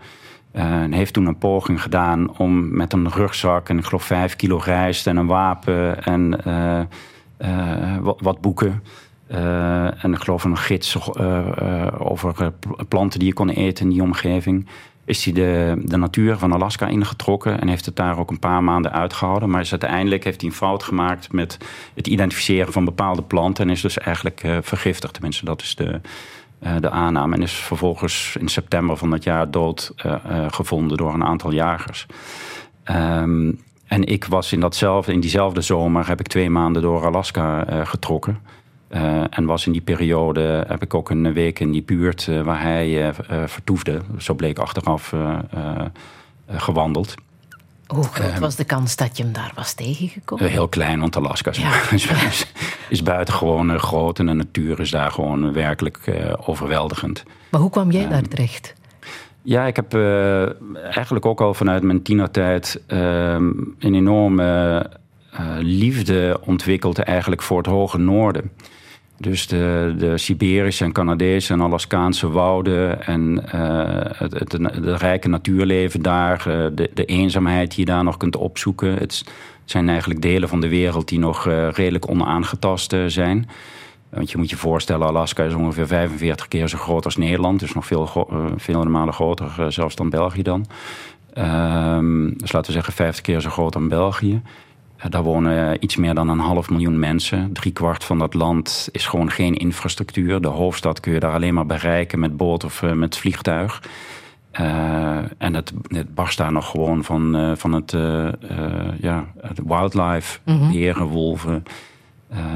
Uh, en heeft toen een poging gedaan om met een rugzak en ik geloof vijf kilo rijst en een wapen en uh, uh, wat, wat, boeken. en ik geloof een gids over planten die je kon eten in die omgeving. Is hij de, de natuur van Alaska ingetrokken en heeft het daar ook een paar maanden uitgehouden. Maar is uiteindelijk heeft hij een fout gemaakt met het identificeren van bepaalde planten. En is dus eigenlijk vergiftigd. Tenminste, dat is de, de aanname. En is vervolgens in september van dat jaar dood uh, uh, gevonden door een aantal jagers. Um, en ik was in, datzelfde, in diezelfde zomer heb ik twee maanden door Alaska getrokken. en was in die periode, heb ik ook een week in die buurt waar hij vertoefde. Zo bleek achteraf gewandeld. Hoe groot was de kans dat je hem daar was tegengekomen? Heel klein, want Alaska is, ja. is, is buitengewoon groot en de natuur is daar gewoon werkelijk uh, overweldigend. Maar hoe kwam jij uh, daar terecht? Ja, ik heb uh, eigenlijk ook al vanuit mijn tienertijd een enorme liefde ontwikkeld eigenlijk voor het hoge noorden. Dus de, de Siberische en Canadese en Alaskaanse wouden en uh, het, het, rijke natuurleven daar, uh, de, de, eenzaamheid die je daar nog kunt opzoeken. Het zijn eigenlijk delen van de wereld die nog uh, redelijk onaangetast zijn. Want je moet je voorstellen, Alaska is ongeveer 45 keer zo groot als Nederland. Dus nog veel, veel malen groter, zelfs dan België dan. Ehm, dus laten we zeggen 50 keer zo groot dan België. Daar wonen iets meer dan een half miljoen mensen. Drie kwart van dat land is gewoon geen infrastructuur. De hoofdstad kun je daar alleen maar bereiken met boot of met vliegtuig. Uh, en het, het barst daar nog gewoon van, uh, van het, uh, ja, het wildlife, mm -hmm. beren, wolven,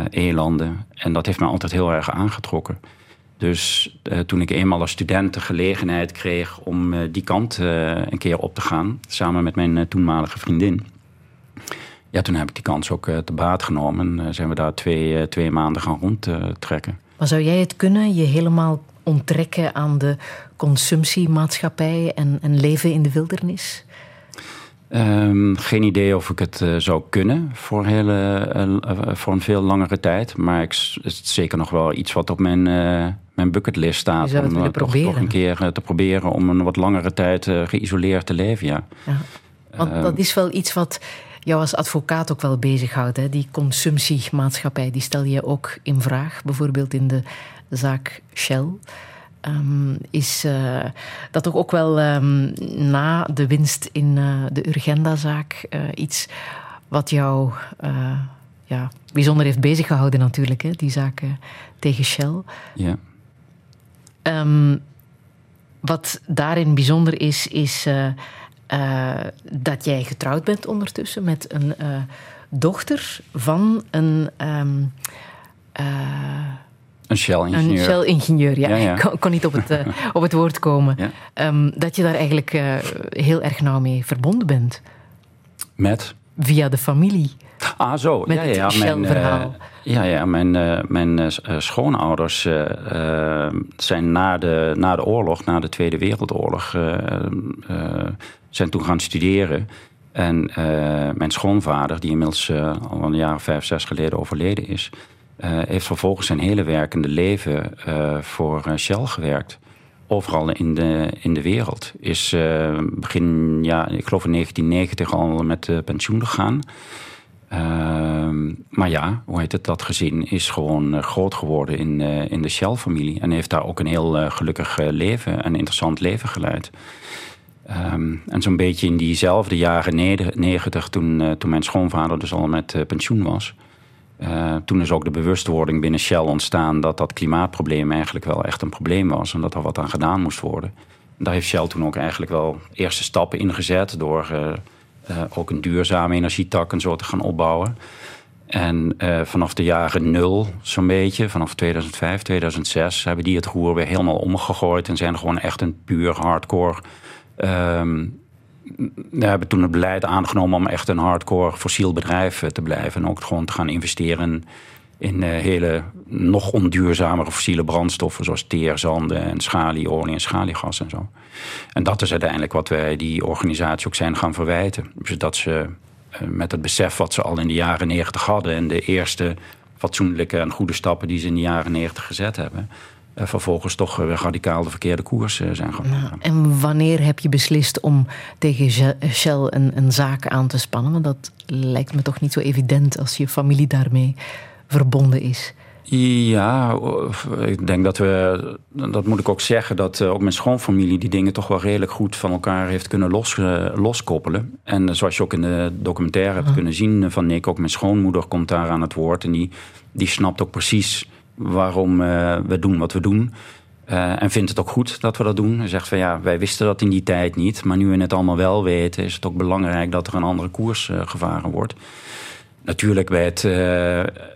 elanden. En dat heeft me altijd heel erg aangetrokken. Dus toen ik eenmaal als student de gelegenheid kreeg om die kant een keer op te gaan, samen met mijn toenmalige vriendin. Ja, toen heb ik die kans ook te baat genomen en zijn we daar twee, twee maanden gaan rondtrekken. Maar zou jij het kunnen, je helemaal onttrekken aan de consumptiemaatschappij en, en leven in de wildernis? Um, geen idee of ik het uh, zou kunnen voor, hele, uh, voor een veel langere tijd. Maar ik, het is zeker nog wel iets wat op mijn, mijn bucketlist staat. om toch, toch, een keer te proberen om een wat langere tijd geïsoleerd te leven. Ja. ja. Want ehm, dat is wel iets wat jou als advocaat ook wel bezighoudt. Hè? Die consumptiemaatschappij, die stel je ook in vraag. Bijvoorbeeld in de zaak Shell. Um, is uh, dat toch ook wel um, na de winst in uh, de Urgenda-zaak uh, iets wat jou ja, bijzonder heeft beziggehouden natuurlijk, hè, die zaak tegen Shell. Ja. Um, wat daarin bijzonder is, is dat jij getrouwd bent ondertussen met een dochter van een een Shell-ingenieur. Een Shell-ingenieur, ja. ja, Ik kon, niet op het, op het woord komen. Ja. Um, dat je daar eigenlijk heel erg nauw mee verbonden bent. Met? Via de familie. Ah, zo. Met ja, ja, het Shell-verhaal. Ja, ja, mijn, mijn schoonouders zijn na de, na de oorlog, na de Tweede Wereldoorlog, zijn toen gaan studeren. En mijn schoonvader, die inmiddels al een jaar of vijf, zes geleden overleden is... Heeft vervolgens zijn hele werkende leven voor eh, Shell gewerkt. Overal in de, in de wereld. Is begin, ja, ik geloof in 1990 al met pensioen gegaan. Ehm, maar ja, hoe heet het, dat gezin is gewoon groot geworden in, in de Shell-familie. En heeft daar ook een heel gelukkig leven, een interessant leven geleid. Um, en zo'n beetje in diezelfde jaren negentig, toen, toen mijn schoonvader dus al met pensioen was... Toen is ook de bewustwording binnen Shell ontstaan dat dat klimaatprobleem eigenlijk wel echt een probleem was en dat er wat aan gedaan moest worden. daar heeft Shell toen ook eigenlijk wel eerste stappen in gezet door ook een duurzame energietak en zo te gaan opbouwen. En vanaf de jaren nul, zo'n beetje, vanaf 2005, 2006, hebben die het roer weer helemaal omgegooid en zijn gewoon echt een puur hardcore um, we hebben toen het beleid aangenomen om echt een hardcore fossiel bedrijf eh, te blijven. En ook gewoon te gaan investeren in uh, hele nog onduurzamere fossiele brandstoffen... zoals teerzanden en schalieolie en schaliegas en zo. En dat is uiteindelijk wat wij die organisatie ook zijn gaan verwijten. Dus dat ze uh, met het besef wat ze al in de jaren negentig hadden... en de eerste fatsoenlijke en goede stappen die ze in de jaren negentig gezet hebben uh, vervolgens toch weer radicaal de verkeerde koers zijn gaan maken. en wanneer heb je beslist om tegen Shell een, een, zaak aan te spannen? Want dat lijkt me toch niet zo evident als je familie daarmee verbonden is. Ja, ik denk dat we, dat moet ik ook zeggen, dat ook mijn schoonfamilie die dingen toch wel redelijk goed van elkaar heeft kunnen los, loskoppelen. En zoals je ook in de documentaire hebt kunnen zien van Nick, ook mijn schoonmoeder komt daar aan het woord en die, die snapt ook precies waarom we doen wat we doen. Uh, en vindt het ook goed dat we dat doen. Hij zegt van ja, wij wisten dat in die tijd niet. Maar nu we het allemaal wel weten, is het ook belangrijk dat er een andere koers uh, gevaren wordt. Natuurlijk bij het,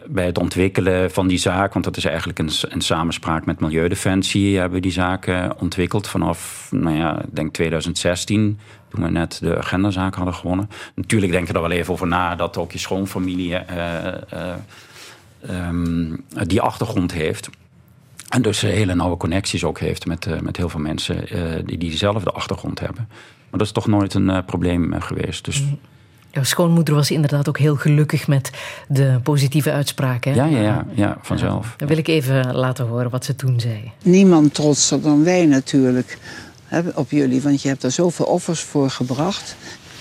bij het ontwikkelen van die zaak, want dat is eigenlijk een, een samenspraak met Milieudefensie, hebben we die zaak ontwikkeld vanaf, nou ja, ik denk 2016, toen we net de agendazaak hadden gewonnen. Natuurlijk denk je er wel even over na dat ook je schoonfamilie um, die achtergrond heeft. En dus hele nauwe connecties ook heeft met, met heel veel mensen die diezelfde achtergrond hebben. Maar dat is toch nooit een probleem geweest. Dus... Mm. Jouw schoonmoeder was inderdaad ook heel gelukkig met de positieve uitspraken. Ja, ja, ja, ja, vanzelf. Dan wil ik even laten horen wat ze toen zei. Niemand trotser dan wij natuurlijk hè, op jullie, want je hebt er zoveel offers voor gebracht.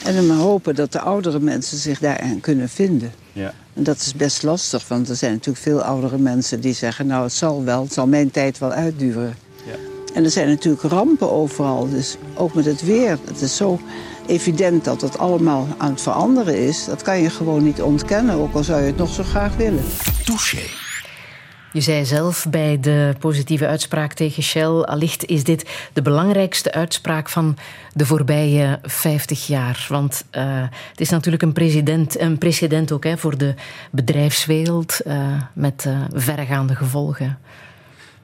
En dan maar hopen dat de oudere mensen zich daarin kunnen vinden. Ja. En dat is best lastig, want er zijn natuurlijk veel oudere mensen die zeggen... nou, het zal wel, het zal mijn tijd wel uitduren. Ja. En er zijn natuurlijk rampen overal, dus ook met het weer. Het is zo evident dat het allemaal aan het veranderen is. Dat kan je gewoon niet ontkennen, ook al zou je het nog zo graag willen. Touché. Je zei zelf bij de positieve uitspraak tegen Shell, allicht is dit de belangrijkste uitspraak van de voorbije 50 jaar. Want uh, het is natuurlijk een, president, een precedent ook hè, voor de bedrijfswereld uh, met uh, verregaande gevolgen.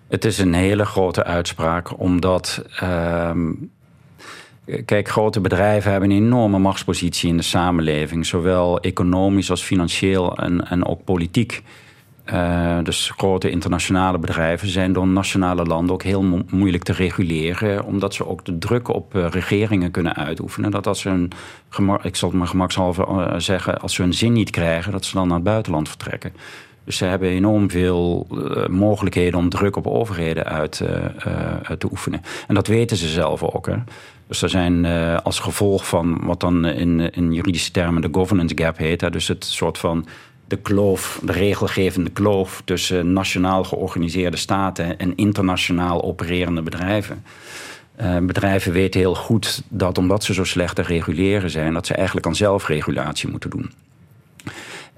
Het is een hele grote uitspraak, omdat. Kijk, grote bedrijven hebben een enorme machtspositie in de samenleving, zowel economisch als financieel en, en ook politiek. Uh, dus grote internationale bedrijven zijn door nationale landen ook heel mo moeilijk te reguleren, omdat ze ook de druk op uh, regeringen kunnen uitoefenen. Dat als ze ik zal het maar gemakshalve uh, zeggen, als ze hun zin niet krijgen, dat ze dan naar het buitenland vertrekken. Dus ze hebben enorm veel mogelijkheden om druk op overheden uit te oefenen. En dat weten ze zelf ook. Hè. Dus er zijn als gevolg van wat dan in, juridische termen de governance gap heet, dus het soort van de kloof, de regelgevende kloof tussen nationaal georganiseerde staten en internationaal opererende bedrijven. Uh, bedrijven weten heel goed dat omdat ze zo slecht te reguleren zijn, dat ze eigenlijk aan zelfregulatie moeten doen.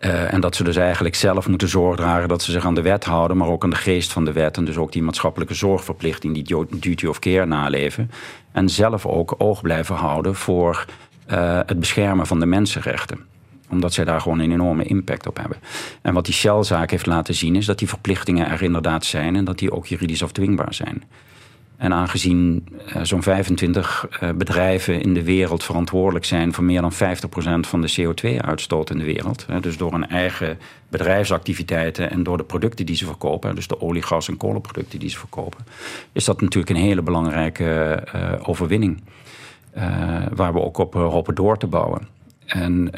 Uh, en dat ze dus eigenlijk zelf moeten zorg dragen dat ze zich aan de wet houden, maar ook aan de geest van de wet. En dus ook die maatschappelijke zorgverplichting, die duty of care naleven. En zelf ook oog blijven houden voor uh, het beschermen van de mensenrechten omdat zij daar gewoon een enorme impact op hebben. En wat die Shell-zaak heeft laten zien is dat die verplichtingen er inderdaad zijn en dat die ook juridisch afdwingbaar zijn. En aangezien uh, zo'n 25 uh, bedrijven in de wereld verantwoordelijk zijn voor meer dan 50% van de CO2-uitstoot in de wereld, hè, dus door hun eigen bedrijfsactiviteiten en door de producten die ze verkopen, dus de olie, gas en kolenproducten die ze verkopen, is dat natuurlijk een hele belangrijke uh, overwinning. waar we ook op hopen door te bouwen. En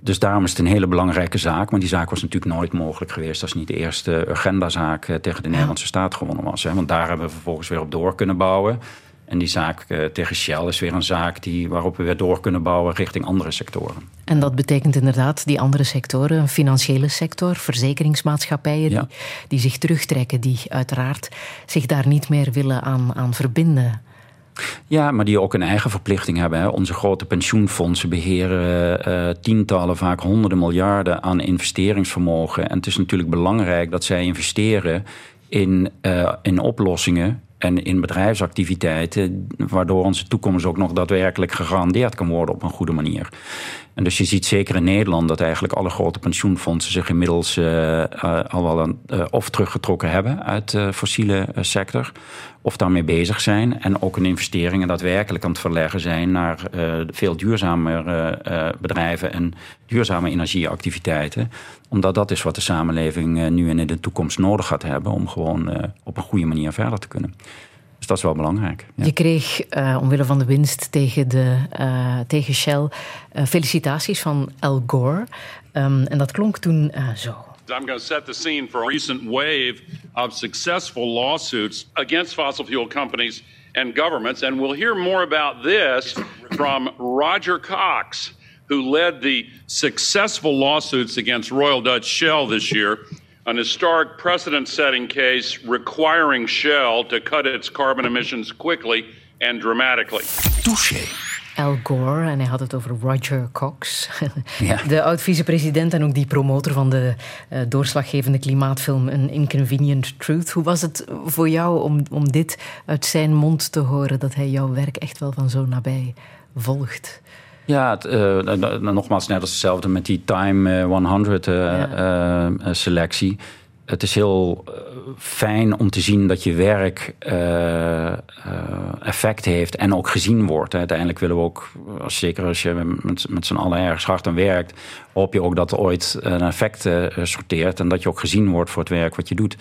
dus daarom is het een hele belangrijke zaak. Maar die zaak was natuurlijk nooit mogelijk geweest als niet de eerste agendazaak tegen de Nederlandse staat gewonnen was. Hè. Want daar hebben we vervolgens weer op door kunnen bouwen. En die zaak uh, tegen Shell is weer een zaak die, waarop we weer door kunnen bouwen richting andere sectoren. En dat betekent inderdaad die andere sectoren, een financiële sector, verzekeringsmaatschappijen, ja. die, die zich terugtrekken, die uiteraard zich daar niet meer willen aan, aan verbinden. Ja, maar die ook een eigen verplichting hebben. Hè. Onze grote pensioenfondsen beheren uh, tientallen, vaak honderden miljarden aan investeringsvermogen. En het is natuurlijk belangrijk dat zij investeren in, uh, in oplossingen en in bedrijfsactiviteiten, waardoor onze toekomst ook nog daadwerkelijk gegarandeerd kan worden op een goede manier. En dus je ziet zeker in Nederland dat eigenlijk alle grote pensioenfondsen zich inmiddels uh, uh, al wel uh, of teruggetrokken hebben uit de fossiele sector, of daarmee bezig zijn. En ook hun investeringen daadwerkelijk aan het verleggen zijn naar veel duurzamere bedrijven en duurzame energieactiviteiten. Omdat dat is wat de samenleving nu en in de toekomst nodig gaat hebben om gewoon op een goede manier verder te kunnen. Dus dat is wel belangrijk. Ja. Je kreeg uh, omwille van de winst tegen, de, uh, tegen Shell uh, felicitaties van Al Gore. Um, en dat klonk toen zo. I'm going to set the scene for a recent wave of successful lawsuits against fossil fuel companies and governments. And we'll hear more about this from Roger Cox, who led the successful lawsuits against Royal Dutch Shell this year an historic precedent setting case requiring Shell to cut its carbon emissions quickly and dramatically. Touché. Al Gore, en hij had het over Roger Cox, ja. de oud-vicepresident en ook die promotor van de uh, doorslaggevende klimaatfilm An Inconvenient Truth. Hoe was het voor jou om, om dit uit zijn mond te horen, dat hij jouw werk echt wel van zo nabij volgt? Ja, het, uh, nogmaals, net als hetzelfde met die Time 100 uh, ja. uh, selectie. Het is heel fijn om te zien dat je werk effect heeft en ook gezien wordt. Uiteindelijk willen we ook, zeker als je met, met z'n allen ergens hard aan werkt, hoop je ook dat er ooit een effect sorteert en dat je ook gezien wordt voor het werk wat je doet.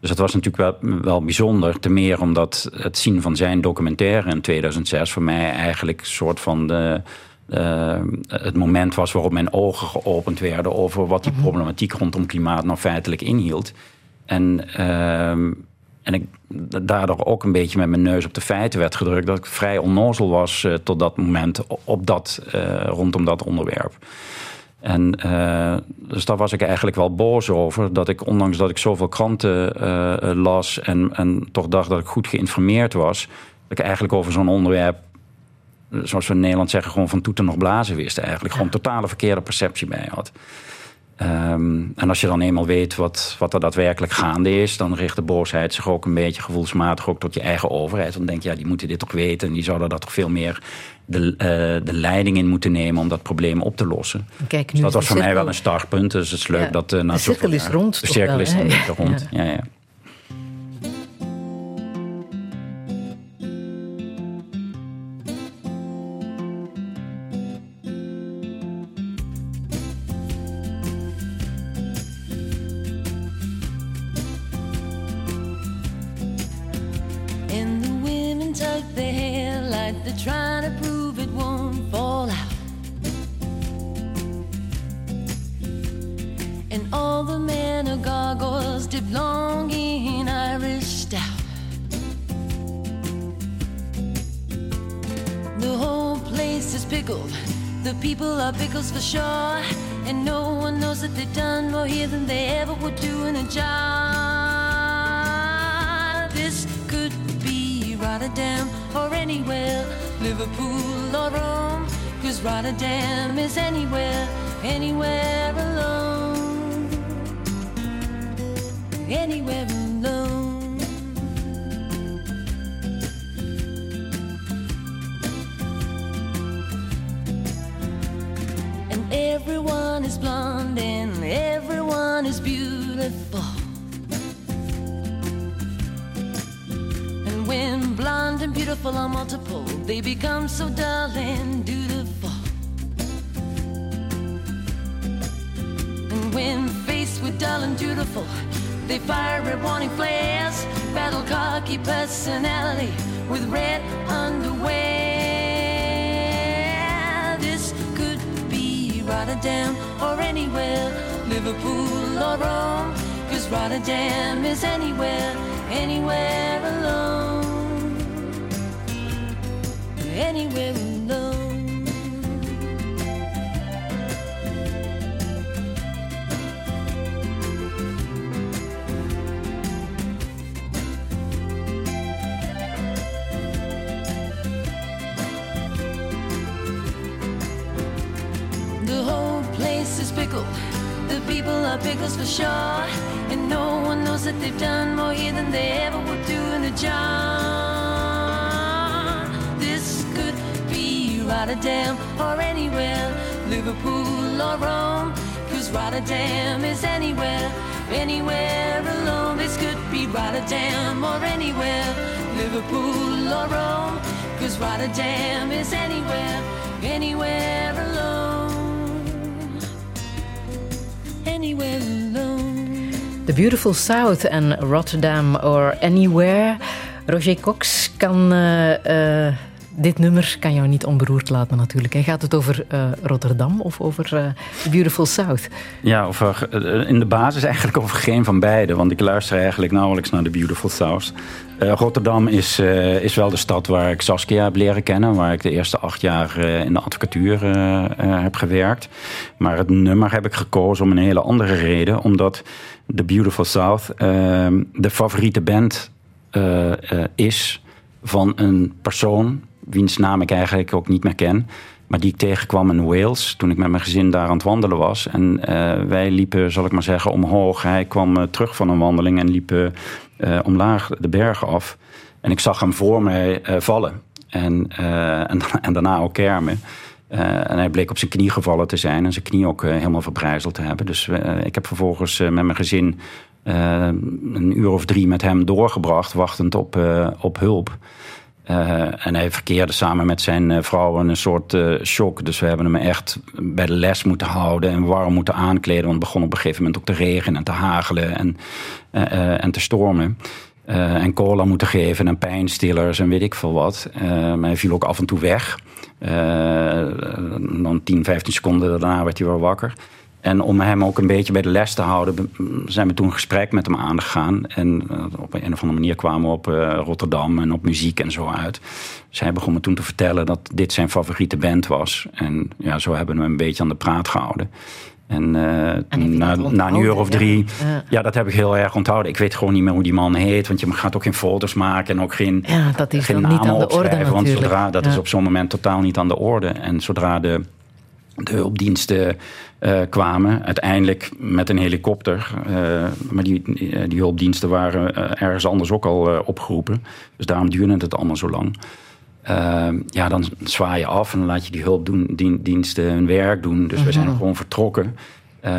Dus dat was natuurlijk wel, wel bijzonder. Te meer omdat het zien van zijn documentaire in 2006 voor mij eigenlijk een soort van de uh, het moment was waarop mijn ogen geopend werden over wat die problematiek rondom klimaat nou feitelijk inhield. En uh, en ik daardoor ook een beetje met mijn neus op de feiten werd gedrukt. Dat ik vrij onnozel was tot dat moment op dat, rondom dat onderwerp. En dus daar was ik eigenlijk wel boos over. Dat ik, ondanks dat ik zoveel kranten las en, en toch dacht dat ik goed geïnformeerd was, dat ik eigenlijk over zo'n onderwerp zoals we in Nederland zeggen, gewoon van toeten nog blazen wist eigenlijk. Gewoon totale verkeerde perceptie bij had. Ehm, en als je dan eenmaal weet wat, wat er daadwerkelijk gaande is, dan richt de boosheid zich ook een beetje gevoelsmatig ook tot je eigen overheid. Dan denk je, ja, die moeten dit toch weten en die zouden daar toch veel meer de, uh, de leiding in moeten nemen om dat probleem op te lossen. Kijk, nu dus dat was voor mij wel een startpunt. Dus het is leuk dat. Uh, de cirkel is rond. De cirkel is dan rond. ja. ja. They're trying to prove it won't fall out. And all the men are gargoyles dipped long in Irish stout. The whole place is pickled. The people are pickles for sure. And no one knows that they've done more here than they ever would do in a job. Rotterdam or anywhere, Liverpool or Rome. Cause Rotterdam is anywhere, anywhere alone. Anywhere alone. And are multiple, they become so dull and dutiful. And when faced with dull and dutiful, they fire red warning flares, battle cocky personality with red underwear. This could be Rotterdam or anywhere, Liverpool or Rome, cause Rotterdam is anywhere, anywhere Anywhere Rotterdam or anywhere, Liverpool or Rome. Cause Rotterdam is anywhere, anywhere alone. This could be Rotterdam or anywhere, Liverpool or Rome. Cause Rotterdam is anywhere, anywhere alone. Anywhere alone. The Beautiful South and Rotterdam or Anywhere. Roger Cox kan uh, uh, dit nummer kan jou niet onberoerd laten natuurlijk. Gaat het over uh, Rotterdam of over The Beautiful South? Ja, over, in de basis eigenlijk over geen van beide. Want ik luister eigenlijk nauwelijks naar The Beautiful South. Rotterdam is, is wel de stad waar ik Saskia heb leren kennen. Waar ik de eerste acht jaar in de advocatuur heb gewerkt. Maar het nummer heb ik gekozen om een hele andere reden. Omdat The Beautiful South ehm, de favoriete band uh, is van een persoon, wiens naam ik eigenlijk ook niet meer ken, maar die ik tegenkwam in Wales toen ik met mijn gezin daar aan het wandelen was. En uh, wij liepen, zal ik maar zeggen, omhoog. Hij kwam terug van een wandeling en liep omlaag de bergen af. En ik zag hem voor mij vallen. En, en, en, daarna ook kermen. En hij bleek op zijn knie gevallen te zijn en zijn knie ook helemaal verbrijzeld te hebben. Dus ik heb vervolgens met mijn gezin een uur of drie met hem doorgebracht, wachtend op, op hulp. En hij verkeerde samen met zijn vrouw in een soort shock. Dus we hebben hem echt bij de les moeten houden en warm moeten aankleden. Want het begon op een gegeven moment ook te regenen en te hagelen en, en te stormen. en cola moeten geven en pijnstillers en weet ik veel wat. maar hij viel ook af en toe weg. Dan 10, 15 seconden daarna werd hij weer wakker. En om hem ook een beetje bij de les te houden, zijn we toen een gesprek met hem aangegaan. En uh, op een of andere manier kwamen we op uh, Rotterdam en op muziek en zo uit. Dus hij begon me toen te vertellen dat dit zijn favoriete band was. En ja, zo hebben we hem een beetje aan de praat gehouden. En, uh, en na, na, een uur of drie, ja. ja. dat heb ik heel erg onthouden. Ik weet gewoon niet meer hoe die man heet, want je gaat ook geen foto's maken en ook geen, ja, dat is geen namen niet aan de orde natuurlijk. Want zodra, dat ja. is op zo'n moment totaal niet aan de orde. En zodra de, de hulpdiensten uh, kwamen, uiteindelijk met een helikopter, uh, maar die, die hulpdiensten waren ergens anders ook al opgeroepen. Dus daarom duurde het allemaal zo lang. Uh, ja, dan zwaai je af en dan laat je die hulpdiensten hun werk doen. Dus we zijn gewoon vertrokken. Uh,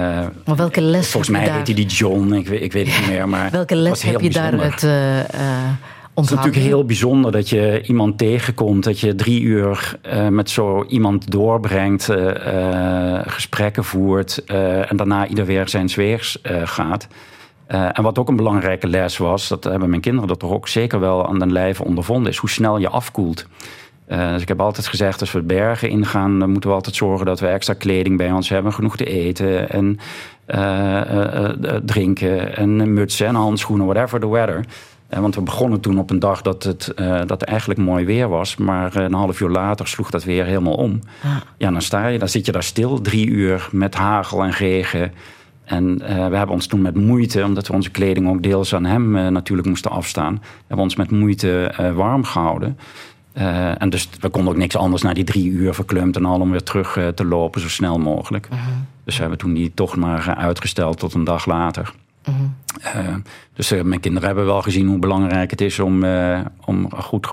maar welke les Volgens mij heette die John, ik, weet, ik weet het niet meer. Maar welke les heb je daar het uh, Het is natuurlijk heel bijzonder dat je iemand tegenkomt, dat je drie uur uh, met zo iemand doorbrengt, uh, gesprekken voert en daarna ieder weer zijn weegs gaat. En wat ook een belangrijke les was, dat hebben mijn kinderen dat toch ook zeker wel aan den lijve ondervonden, is hoe snel je afkoelt. Dus ik heb altijd gezegd, als we bergen ingaan, dan moeten we altijd zorgen dat we extra kleding bij ons hebben, genoeg te eten en drinken en mutsen en handschoenen, whatever the weather. Want we begonnen toen op een dag dat het dat er eigenlijk mooi weer was, maar een half uur later sloeg dat weer helemaal om. Ah. Ja, dan sta je, dan zit je daar stil, drie uur met hagel en regen. En uh, we hebben ons toen met moeite, omdat we onze kleding ook deels aan hem uh, natuurlijk moesten afstaan, hebben we ons met moeite warm gehouden. en dus we konden ook niks anders na die drie uur verkleumd en al om weer terug te lopen zo snel mogelijk. -huh. Dus we hebben toen die toch maar uitgesteld tot een dag later. Uh, dus uh, mijn kinderen hebben wel gezien hoe belangrijk het is om, uh, om goed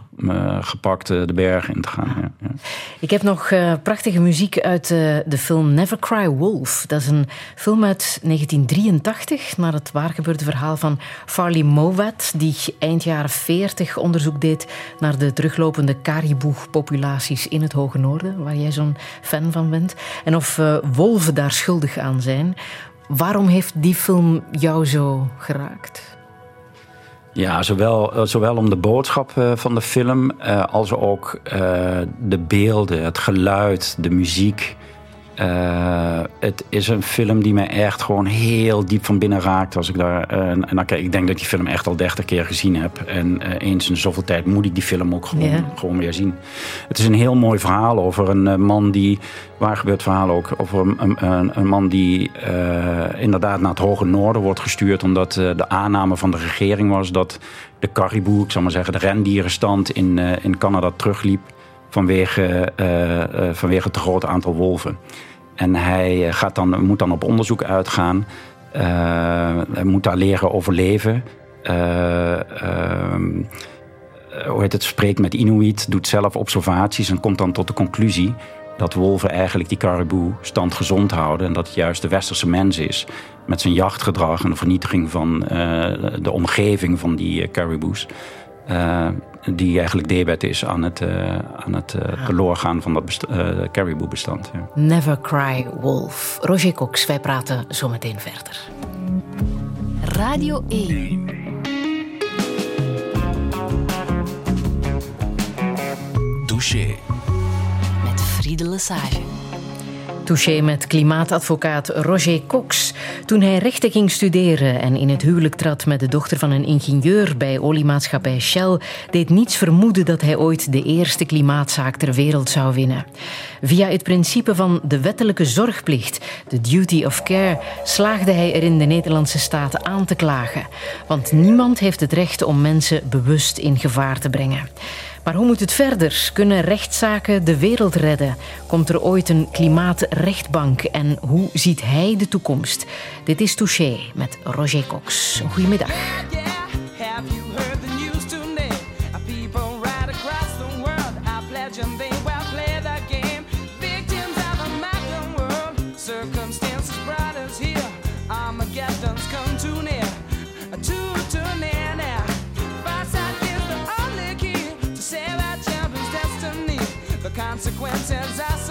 gepakt de bergen in te gaan. Ik heb nog prachtige muziek uit de film Never Cry Wolf. Dat is een film uit 1983 naar het waargebeurde verhaal van Farley Mowat, die eind jaren 40 onderzoek deed naar de teruglopende caribou-populaties in het Hoge Noorden, waar jij zo'n fan van bent. En of wolven daar schuldig aan zijn. Waarom heeft die film jou zo geraakt? Ja, zowel, zowel om de boodschap van de film uh, als ook de beelden, het geluid, de muziek. Uh, het is een film die me echt gewoon heel diep van binnen raakt. Als ik daar, en dan, kijk, ik denk dat ik die film echt al dertig keer gezien heb. En eens in zoveel tijd moet ik die film ook gewoon, yeah. gewoon weer zien. Het is een heel mooi verhaal over een man die waar gebeurt verhaal ook over een, een, een man die uh, inderdaad naar het hoge noorden wordt gestuurd. Omdat uh, de aanname van de regering was dat de caribou, ik zal maar zeggen, de rendierenstand in, uh, in Canada terugliep vanwege, vanwege het grote aantal wolven. En hij gaat dan, moet dan op onderzoek uitgaan. hij moet daar leren overleven. hoe heet het, spreekt met Inuit, doet zelf observaties en komt dan tot de conclusie dat wolven eigenlijk die caribou stand gezond houden. En dat het juist de westerse mens is met zijn jachtgedrag en de vernietiging van de omgeving van die cariboes. Uh, die eigenlijk debet is aan het, aan het teloorgaan van dat best caribou-bestand. Ja. Never cry wolf. Roger Cox, wij praten zo meteen verder. Radio 1. Douche. Friede Lesage. Touché met klimaatadvocaat Roger Cox. Toen hij rechten ging studeren en in het huwelijk trad met de dochter van een ingenieur bij oliemaatschappij Shell, deed niets vermoeden dat hij ooit de eerste klimaatzaak ter wereld zou winnen. Via het principe van de wettelijke zorgplicht, de duty of care, slaagde hij erin de Nederlandse staat aan te klagen. Want niemand heeft het recht om mensen bewust in gevaar te brengen. Maar hoe moet het verder? Kunnen rechtszaken de wereld redden? Komt er ooit een klimaatrechtbank? En hoe ziet hij de toekomst? Dit is Touché met Roger Cox. Goedemiddag. consequences.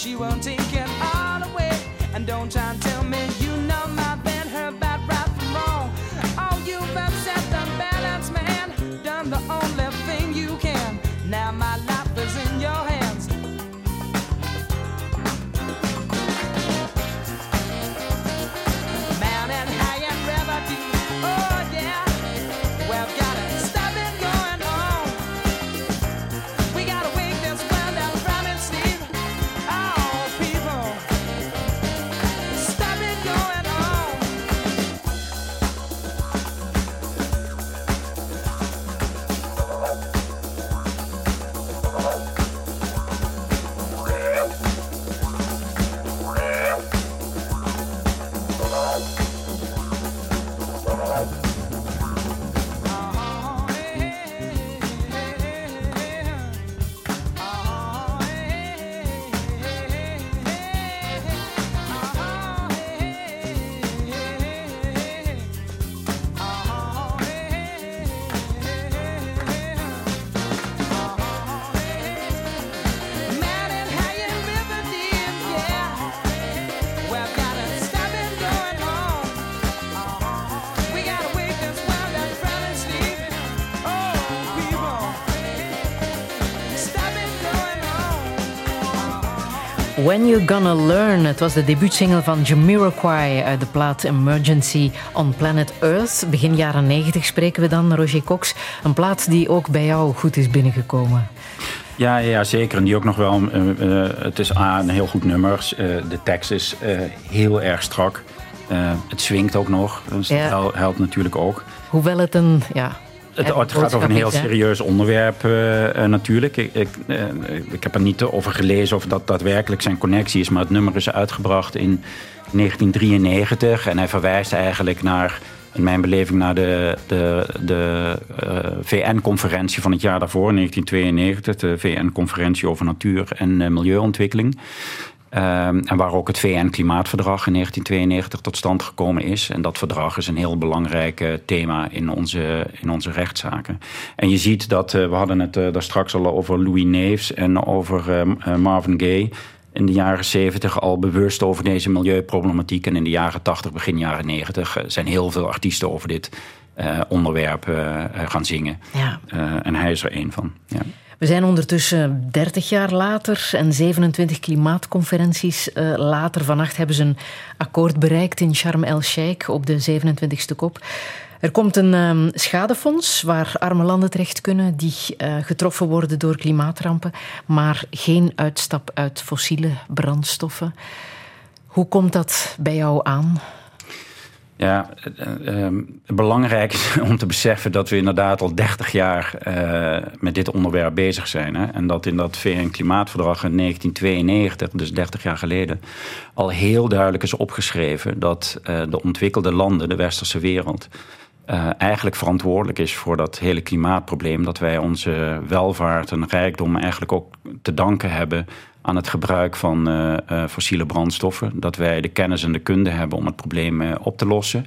She won't take it all away. And don't try and When You Gonna Learn. Het was de debuutsingle van Jamiroquai uit de plaat Emergency on Planet Earth. Begin jaren 90 spreken we dan, Roger Cox. Een plaat die ook bij jou goed is binnengekomen. Ja, ja, zeker. En die ook nog wel. eh, eh, het is A, een heel goed nummer. Eh, de tekst is heel erg strak. Het swingt ook nog. Dus Ja. dat hel- helpt natuurlijk ook. Hoewel het een... Ja, Het, gaat over een heel serieus onderwerp eh, eh, natuurlijk. Ik, ik, eh, ik heb er niet over gelezen of dat daadwerkelijk zijn connectie is. Maar het nummer is uitgebracht in 1993. En hij verwijst eigenlijk naar, in mijn beleving, naar de, de, de VN-conferentie van het jaar daarvoor, 1992. De VN-conferentie over natuur en milieuontwikkeling. Ehm, en waar ook het VN-klimaatverdrag in 1992 tot stand gekomen is. En dat verdrag is een heel belangrijk eh, thema in onze, in onze rechtszaken. En je ziet dat, eh, we hadden het eh, daar straks al over Louis Neefs en over eh, eh, Marvin Gaye. In de jaren 70 al bewust over deze milieuproblematiek. En in de jaren 80, begin jaren 90 eh, zijn heel veel artiesten over dit onderwerp gaan zingen. Ja. En hij is er één van. Ja. We zijn ondertussen 30 jaar later en 27 klimaatconferenties eh, later. Vannacht hebben ze een akkoord bereikt in Sharm el-Sheikh op de 27e kop. Er komt een ehm, schadefonds waar arme landen terecht kunnen die eh, getroffen worden door klimaatrampen, maar geen uitstap uit fossiele brandstoffen. Hoe komt dat bij jou aan? Ja, eh, eh, belangrijk is om te beseffen dat we inderdaad al 30 jaar eh, met dit onderwerp bezig zijn. Hè? En dat in dat VN-klimaatverdrag in 1992, dus 30 jaar geleden, al heel duidelijk is opgeschreven dat eh, de ontwikkelde landen, de westerse wereld, eigenlijk verantwoordelijk is voor dat hele klimaatprobleem. Dat wij onze welvaart en rijkdom eigenlijk ook te danken hebben aan het gebruik van eh, eh, fossiele brandstoffen. Dat wij de kennis en de kunde hebben om het probleem eh, op te lossen.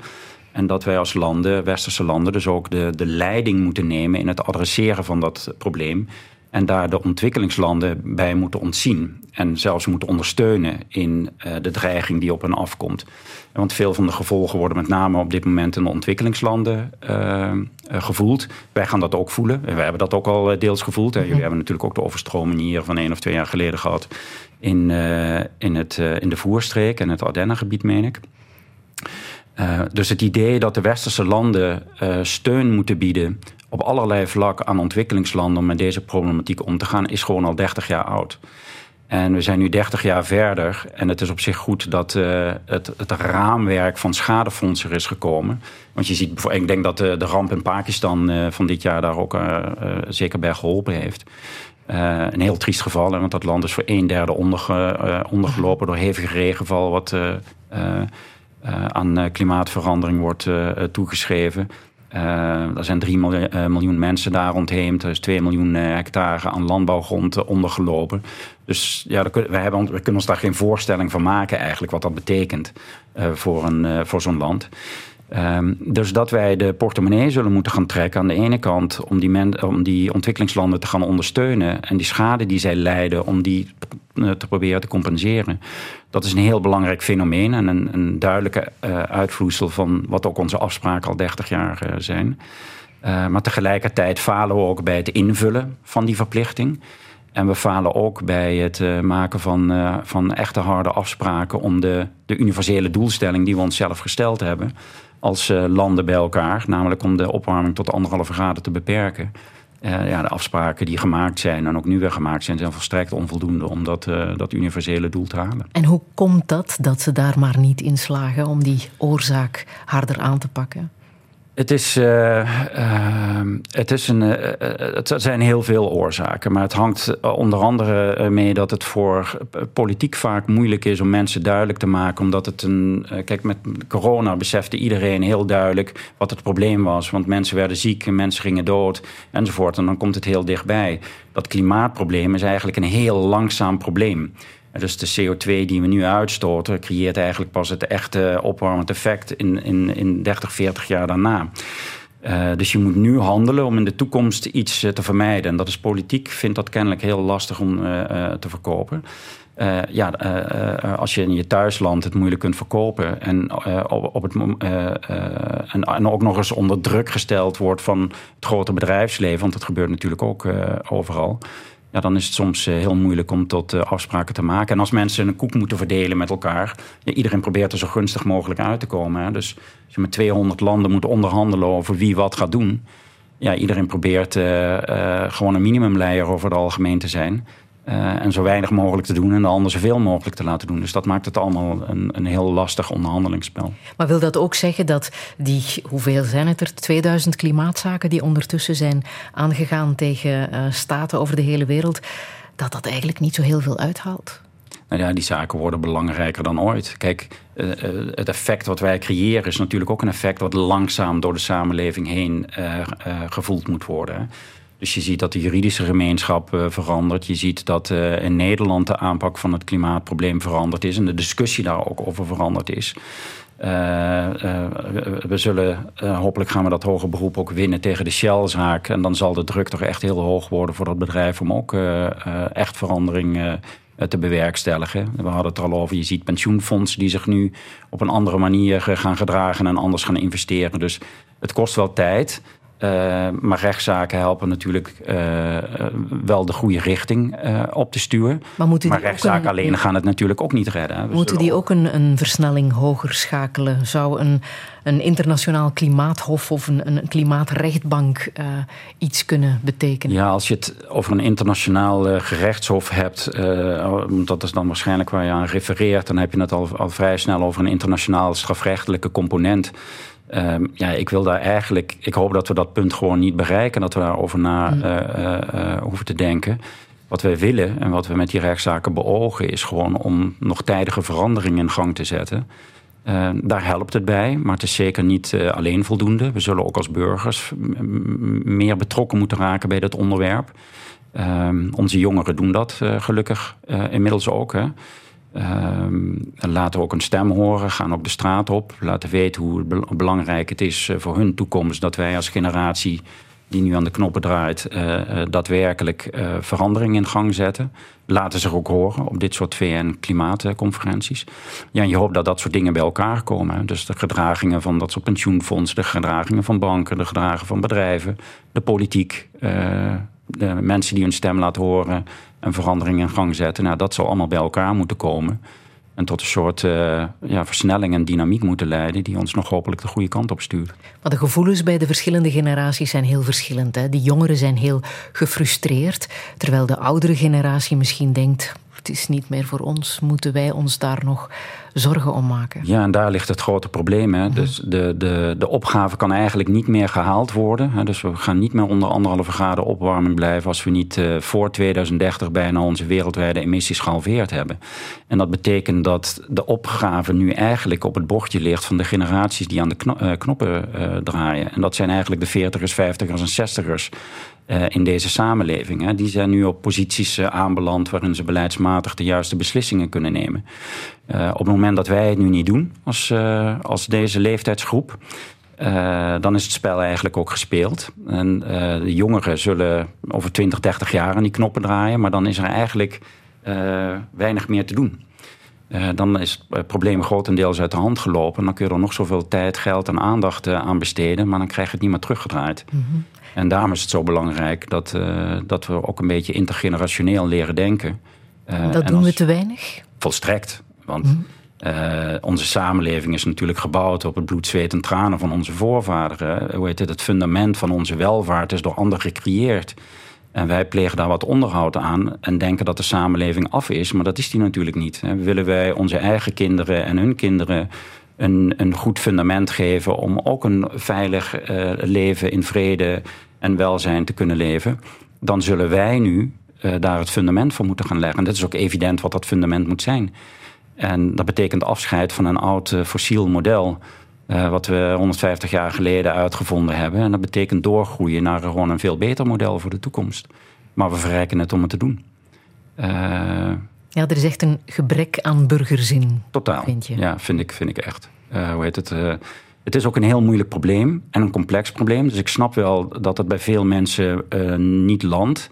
En dat wij als landen, westerse landen, dus ook de, de leiding moeten nemen in het adresseren van dat probleem. En daar de ontwikkelingslanden bij moeten ontzien. En zelfs moeten ondersteunen in eh, de dreiging die op hen afkomt. Want veel van de gevolgen worden met name op dit moment in de ontwikkelingslanden eh, eh, gevoeld. Wij gaan dat ook voelen. En wij hebben dat ook al deels gevoeld. hè. Jullie hebben natuurlijk ook de overstroming hier van één of twee jaar geleden gehad. In, in, het, in de voerstreek en het Ardennengebied, meen ik. Uh, dus het idee dat de westerse landen uh, steun moeten bieden op allerlei vlakken aan ontwikkelingslanden om met deze problematiek om te gaan, is gewoon al 30 jaar oud. En we zijn nu 30 jaar verder. En het is op zich goed dat uh, het, het, raamwerk van schadefondsen er is gekomen. Want je ziet, ik denk dat de, de ramp in Pakistan uh, van dit jaar daar ook zeker bij geholpen heeft. een heel triest geval, hè, want dat land is voor een derde onderge, ondergelopen door hevige regenval, wat aan klimaatverandering wordt toegeschreven. Uh, er zijn 3 miljoen, uh, miljoen, mensen daar rondheen. Er is 2 miljoen uh, hectare aan landbouwgrond ondergelopen. Dus ja, we, hebben, we kunnen ons daar geen voorstelling van maken eigenlijk... wat dat betekent voor, een, voor zo'n land. Um, dus dat wij de portemonnee zullen moeten gaan trekken aan de ene kant om die, om die ontwikkelingslanden te gaan ondersteunen en die schade die zij lijden om die te proberen te compenseren. Dat is een heel belangrijk fenomeen en een, een duidelijke uh, uitvloeisel van wat ook onze afspraken al 30 jaar uh, zijn. Maar tegelijkertijd falen we ook bij het invullen van die verplichting. En we falen ook bij het maken van, van echte harde afspraken om de, de universele doelstelling die we onszelf gesteld hebben als uh, landen bij elkaar, namelijk om de opwarming tot anderhalve graden te beperken. ja, de afspraken die gemaakt zijn en ook nu weer gemaakt zijn, zijn volstrekt onvoldoende om dat, dat universele doel te halen. En hoe komt dat dat ze daar maar niet in slagen om die oorzaak harder aan te pakken? Het, is, uh, uh, het, is een, uh, het zijn heel veel oorzaken. Maar het hangt onder andere mee dat het voor politiek vaak moeilijk is om mensen duidelijk te maken. Omdat het een. kijk, met corona besefte iedereen heel duidelijk wat het probleem was. Want mensen werden ziek en mensen gingen dood enzovoort. En dan komt het heel dichtbij. Dat klimaatprobleem is eigenlijk een heel langzaam probleem. Dus de CO2 die we nu uitstoten, creëert eigenlijk pas het echte opwarmend effect in, in, in 30, 40 jaar daarna. Uh, dus je moet nu handelen om in de toekomst iets uh, te vermijden. En dat is politiek, vindt dat kennelijk heel lastig om uh, te verkopen. ja, als je in je thuisland het moeilijk kunt verkopen en, op, het, en, ook nog eens onder druk gesteld wordt van het grote bedrijfsleven, want dat gebeurt natuurlijk ook overal ja, dan is het soms eh, heel moeilijk om tot eh, afspraken te maken. En als mensen een koek moeten verdelen met elkaar, iedereen probeert er zo gunstig mogelijk uit te komen. Hè. Dus als je met 200 landen moet onderhandelen over wie wat gaat doen, ja, iedereen probeert uh, gewoon een minimumleier over het algemeen te zijn. Uh, en zo weinig mogelijk te doen en de ander zoveel mogelijk te laten doen. Dus dat maakt het allemaal een, een heel lastig onderhandelingsspel. Maar wil dat ook zeggen dat die, hoeveel zijn het er, 2000 klimaatzaken die ondertussen zijn aangegaan tegen uh, staten over de hele wereld, dat dat eigenlijk niet zo heel veel uithaalt? Nou ja, die zaken worden belangrijker dan ooit. Kijk, uh, het effect wat wij creëren is natuurlijk ook een effect wat langzaam door de samenleving heen gevoeld moet worden. Dus je ziet dat de juridische gemeenschap uh, verandert. Je ziet dat uh, in Nederland de aanpak van het klimaatprobleem veranderd is. En de discussie daar ook over veranderd is. Uh, we zullen, hopelijk gaan we dat hoger beroep ook winnen tegen de Shell-zaak. En dan zal de druk toch echt heel hoog worden voor dat bedrijf om ook echt verandering te bewerkstelligen. We hadden het er al over. Je ziet pensioenfondsen die zich nu op een andere manier gaan gedragen en anders gaan investeren. Dus het kost wel tijd. Uh, maar rechtszaken helpen natuurlijk uh, wel de goede richting uh, op te sturen. Maar, maar rechtszaken een, alleen gaan het natuurlijk ook niet redden. We moeten die ook een, een, versnelling hoger schakelen? Zou een, een internationaal klimaathof of een, een klimaatrechtbank iets kunnen betekenen? Ja, als je het over een internationaal gerechtshof hebt, dat is dan waarschijnlijk waar je aan refereert, dan heb je het al, al vrij snel over een internationaal strafrechtelijke component. Um, ja, ik wil daar eigenlijk. Ik hoop dat we dat punt gewoon niet bereiken. Dat we daarover na mm. uh, uh, hoeven te denken. Wat wij willen en wat we met die rechtszaken beogen, is gewoon om nog tijdige veranderingen in gang te zetten. Uh, daar helpt het bij, maar het is zeker niet alleen voldoende. We zullen ook als burgers meer betrokken moeten raken bij dat onderwerp. Uh, onze jongeren doen dat gelukkig inmiddels ook. Hè. Uh, laten ook een stem horen, gaan ook de straat op. Laten weten hoe belangrijk het is eh, voor hun toekomst dat wij als generatie die nu aan de knoppen draait, uh, daadwerkelijk uh, verandering in gang zetten. Laten zich ook horen op dit soort VN-klimaatconferenties. Ja, en je hoopt dat dat soort dingen bij elkaar komen. Dus de gedragingen van dat soort pensioenfondsen, de gedragingen van banken, de gedragingen van bedrijven, de politiek, de mensen die hun stem laten horen en verandering in gang zetten. Nou, dat zal allemaal bij elkaar moeten komen. En tot een soort uh, ja, versnelling en dynamiek moeten leiden... die ons nog hopelijk de goede kant op stuurt. Maar de gevoelens bij de verschillende generaties zijn heel verschillend. Hè? De jongeren zijn heel gefrustreerd... terwijl de oudere generatie misschien denkt... het is niet meer voor ons. Moeten wij ons daar nog zorgen om maken? Ja, en daar ligt het grote probleem. Hè. Dus de, de, de opgave kan eigenlijk niet meer gehaald worden. Hè. Dus we gaan niet meer onder anderhalve graden opwarming blijven als we niet uh, voor 2030 bijna onze wereldwijde emissies gehalveerd hebben. En dat betekent dat de opgave nu eigenlijk op het bordje ligt van de generaties die aan de kno uh, knoppen uh, draaien. En dat zijn eigenlijk de 40ers, 50ers en 60ers. Uh, in deze samenleving. Die zijn nu op posities uh, aanbeland waarin ze beleidsmatig de juiste beslissingen kunnen nemen. Uh, op het moment dat wij het nu niet doen als, als deze leeftijdsgroep, dan is het spel eigenlijk ook gespeeld. En de jongeren zullen over 20, 30 jaar aan die knoppen draaien, maar dan is er eigenlijk weinig meer te doen. Uh, dan is het probleem grotendeels uit de hand gelopen. Dan kun je er nog zoveel tijd, geld en aandacht uh, aan besteden, maar dan krijg je het niet meer teruggedraaid. Mm -hmm. En daarom is het zo belangrijk dat, uh, dat we ook een beetje intergenerationeel leren denken. dat doen we te weinig? Volstrekt. Want mm -hmm. onze samenleving is natuurlijk gebouwd op het bloed, zweet en tranen van onze voorvaderen. Hoe heet het? Het fundament van onze welvaart is door anderen gecreëerd. En wij plegen daar wat onderhoud aan en denken dat de samenleving af is. Maar dat is die natuurlijk niet. Willen wij onze eigen kinderen en hun kinderen een, een goed fundament geven om ook een veilig uh, leven in vrede en welzijn te kunnen leven, dan zullen wij nu uh, daar het fundament voor moeten gaan leggen. En dat is ook evident wat dat fundament moet zijn. En dat betekent afscheid van een oud uh, fossiel model. Uh, wat we 150 jaar geleden uitgevonden hebben. En dat betekent doorgroeien naar gewoon een veel beter model voor de toekomst. Maar we verrijken het om het te doen. Uh, ja, er is echt een gebrek aan burgerzin. Totaal. Vind je? Ja, vind ik, vind ik echt. Uh, hoe heet het? het is ook een heel moeilijk probleem en een complex probleem. Dus ik snap wel dat het bij veel mensen niet landt.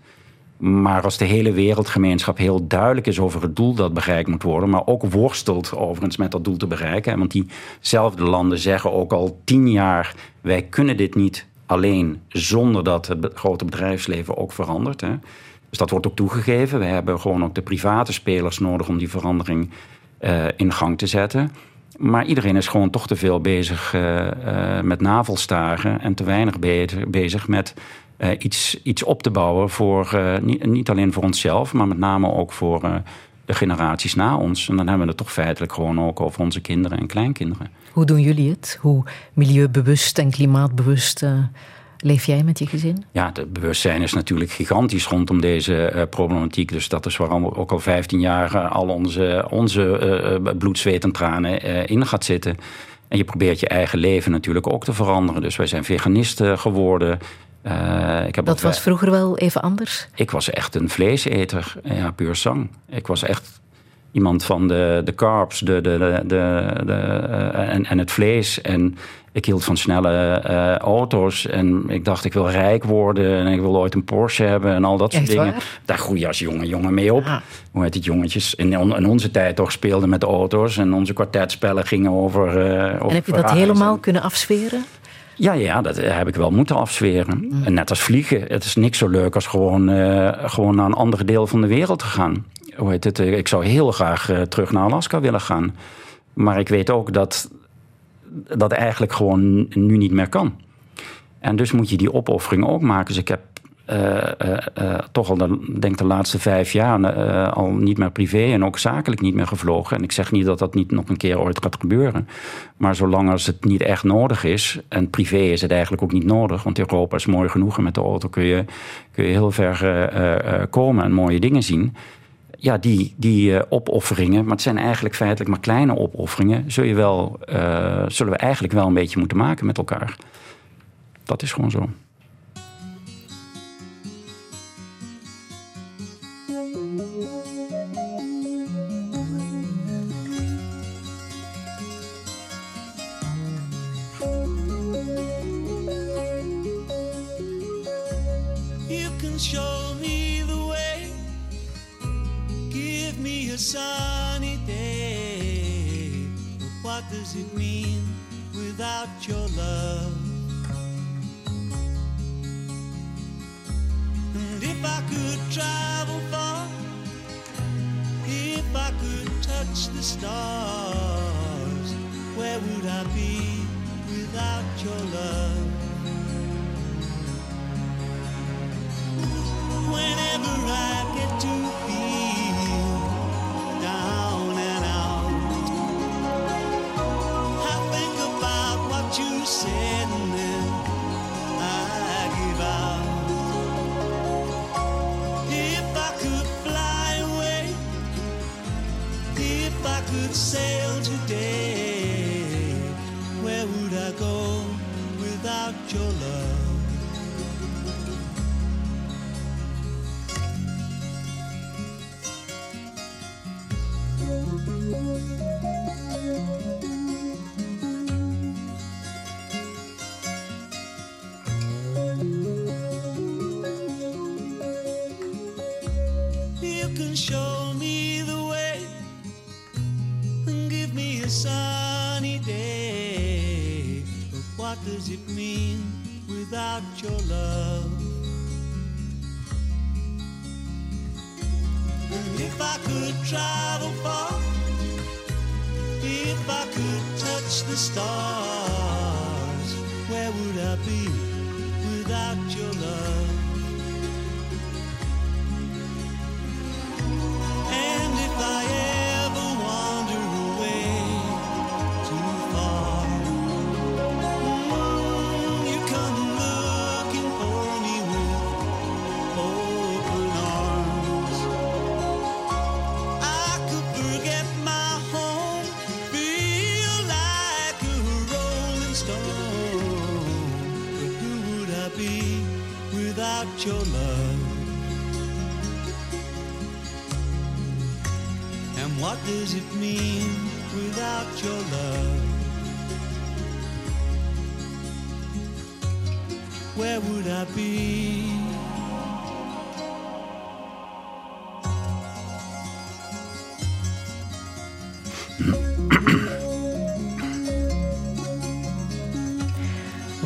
Maar als de hele wereldgemeenschap heel duidelijk is over het doel dat bereikt moet worden, maar ook worstelt overigens met dat doel te bereiken. Want diezelfde landen zeggen ook al tien jaar: wij kunnen dit niet alleen zonder dat het grote bedrijfsleven ook verandert. Hè. Dus dat wordt ook toegegeven. We hebben gewoon ook de private spelers nodig om die verandering uh, in gang te zetten. Maar iedereen is gewoon toch te veel bezig uh, uh, met navelstaren en te weinig bezig, met iets, iets op te bouwen voor uh, niet, niet, alleen voor onszelf, maar met name ook voor uh, de generaties na ons. En dan hebben we het toch feitelijk gewoon ook over onze kinderen en kleinkinderen. Hoe doen jullie het? Hoe milieubewust en klimaatbewust leef jij met je gezin? Ja, het bewustzijn is natuurlijk gigantisch rondom deze problematiek. Dus dat is waarom we ook al 15 jaar al onze, onze bloed, zweet en tranen in gaat zitten. En je probeert je eigen leven natuurlijk ook te veranderen. Dus wij zijn veganisten geworden. Uh, ik heb dat was vroeger wel even anders? Ik was echt een vleeseter, ja, puur zang. Ik was echt iemand van de, de carbs de, de, de, de, de uh, en, en het vlees. En ik hield van snelle uh, auto's. En ik dacht, ik wil rijk worden. En ik wil ooit een Porsche hebben en al dat soort Echt dingen. Waar? Daar groei je als jonge jongen mee op. Ah. Hoe heet het, jongetjes? In, in, onze tijd toch speelden met auto's. En onze kwartetspellen gingen over... over en heb je dat helemaal kunnen afsferen? Ja, ja, dat heb ik wel moeten afzweren. Mm. En net als vliegen. Het is niks zo leuk als gewoon, uh, gewoon naar een ander deel van de wereld te gaan. Hoe heet het? Ik zou heel graag uh, terug naar Alaska willen gaan. Maar ik weet ook dat dat eigenlijk gewoon nu niet meer kan. En dus moet je die opoffering ook maken. Dus ik heb toch al, de, denk de laatste vijf jaar al niet meer privé en ook zakelijk niet meer gevlogen. En ik zeg niet dat dat niet nog een keer ooit gaat gebeuren. Maar zolang als het niet echt nodig is, en privé is het eigenlijk ook niet nodig, want Europa is mooi genoeg en met de auto kun je, kun je heel ver komen en mooie dingen zien ja, die, die opofferingen, maar het zijn eigenlijk feitelijk maar kleine opofferingen, zul je wel, zullen we eigenlijk wel een beetje moeten maken met elkaar. Dat is gewoon zo. Does it mean without your love? And if I could travel far, if I could touch the stars, where would I be without your love?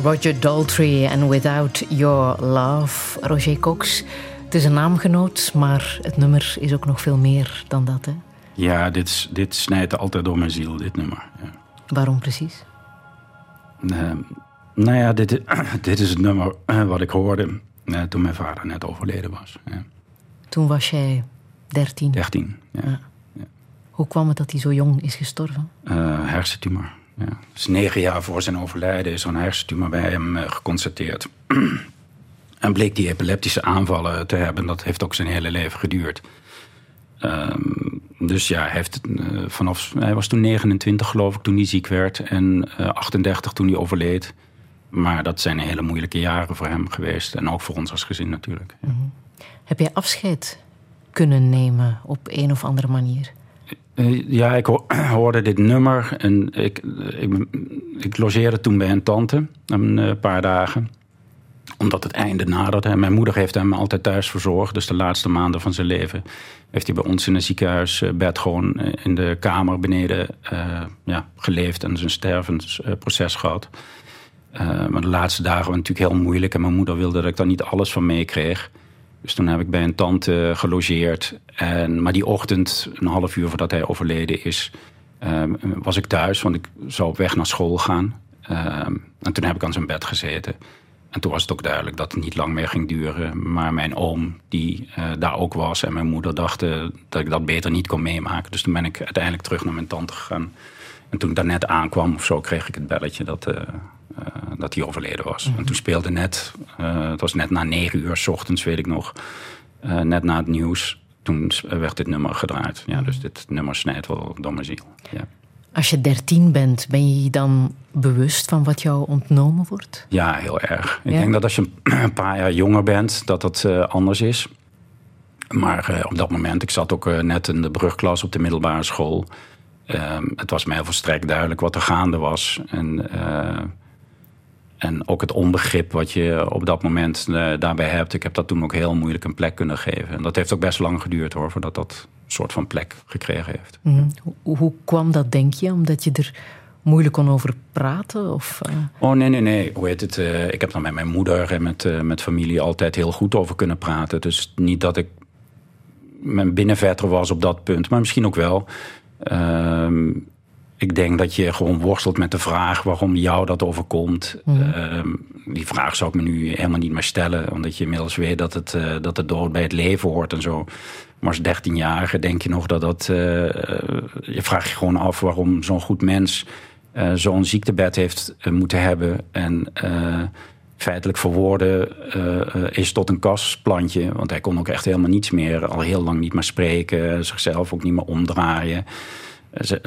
Roger Daltrey en Without Your Love. Roger Cox, het is een naamgenoot, maar het nummer is ook nog veel meer dan dat. Hè? Ja, dit, dit snijdt altijd door mijn ziel, dit nummer. Ja. Waarom precies? Eh, nou ja, dit, dit is het nummer eh, wat ik hoorde eh, toen mijn vader net overleden was. Ja. Toen was jij 13. 13, ja. Hoe kwam het dat hij zo jong is gestorven? Eh, hersentumor. Ja. Dus negen jaar voor zijn overlijden is er een hersentumor bij hem eh, geconstateerd. en bleek die epileptische aanvallen te hebben. Dat heeft ook zijn hele leven geduurd. Ehm, dus ja, hij, heeft, eh, vanaf, hij was toen 29 geloof ik toen hij ziek werd. En eh, 38 toen hij overleed. Maar dat zijn hele moeilijke jaren voor hem geweest. En ook voor ons als gezin natuurlijk. Ja. Heb jij afscheid kunnen nemen op een of andere manier? Eh, Ja, ik ho- hoorde dit nummer en ik, ik, ik logeerde toen bij een tante een eh, paar dagen. Omdat het einde naderde. Mijn moeder heeft hem altijd thuis verzorgd. Dus de laatste maanden van zijn leven heeft hij bij ons in een ziekenhuisbed gewoon eh, in de kamer beneden ja, geleefd en zijn stervensproces gehad. Eh, maar de laatste dagen waren natuurlijk heel moeilijk. En mijn moeder wilde dat ik daar niet alles van meekreeg. Dus toen heb ik bij een tante gelogeerd. En, maar die ochtend, een half uur voordat hij overleden is, ehm, was ik thuis. Want ik zou op weg naar school gaan. Ehm, en toen heb ik aan zijn bed gezeten. En toen was het ook duidelijk dat het niet lang meer ging duren. Maar mijn oom, die eh, daar ook was, en mijn moeder dachten dat ik dat beter niet kon meemaken. Dus toen ben ik uiteindelijk terug naar mijn tante gegaan. En toen ik daar net aankwam of zo, kreeg ik het belletje dat, eh, dat hij overleden was. En toen speelde net, eh, het was net na negen uur s ochtends, weet ik nog, eh, net na het nieuws. Toen werd dit nummer gedraaid. Ja, dus dit nummer snijdt wel door mijn ziel. Ja. Als je 13 bent, ben je je dan bewust van wat jou ontnomen wordt? Ja, heel erg. Ik Ja. denk dat als je een paar jaar jonger bent, dat dat eh, anders is. Maar eh, op dat moment, ik zat ook eh, net in de brugklas op de middelbare school. Ehm, het was mij volstrekt duidelijk wat er gaande was. En, eh, en ook het onbegrip wat je op dat moment eh, daarbij hebt. Ik heb dat toen ook heel moeilijk een plek kunnen geven. En dat heeft ook best lang geduurd hoor, voordat dat soort van plek gekregen heeft. Mhm. Hoe, hoe kwam dat, denk je? Omdat je er moeilijk kon over praten? Of, eh, Oh nee, nee, nee. Hoe heet het? eh, ik heb daar met mijn moeder en met, met familie altijd heel goed over kunnen praten. Dus niet dat ik mijn binnenvetter was op dat punt, maar misschien ook wel. Ik denk dat je gewoon worstelt met de vraag waarom jou dat overkomt. Mhm. Ehm, die vraag zou ik me nu helemaal niet meer stellen, omdat je inmiddels weet dat het, eh, dat het dood bij het leven hoort en zo. Maar als 13-jarige denk je nog dat dat. eh, je vraagt je gewoon af waarom zo'n goed mens eh, zo'n ziektebed heeft moeten hebben. En feitelijk verwoorden is tot een kasplantje. Want hij kon ook echt helemaal niets meer. Al heel lang niet meer spreken. Zichzelf ook niet meer omdraaien.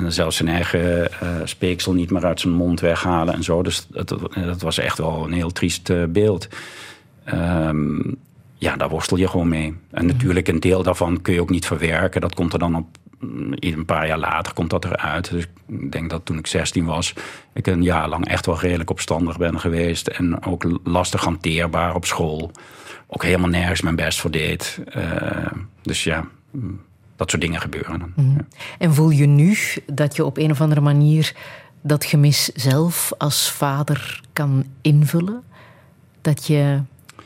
Zelfs zijn eigen eh, speeksel niet meer uit zijn mond weghalen en zo. Dus dat, dat was echt wel een heel triest eh, beeld. Ehm, ja, daar worstel je gewoon mee. En natuurlijk, een deel daarvan kun je ook niet verwerken. Dat komt er dan op. mm, Een paar jaar later komt dat eruit. Dus ik denk dat toen ik 16 was, ik een jaar lang echt wel redelijk opstandig ben geweest. En ook lastig hanteerbaar op school. Ook helemaal nergens mijn best voor deed. Eh, dus ja, mm, dat soort dingen gebeuren. Mhm. En voel je nu dat je op een of andere manier dat gemis zelf als vader kan invullen? Dat je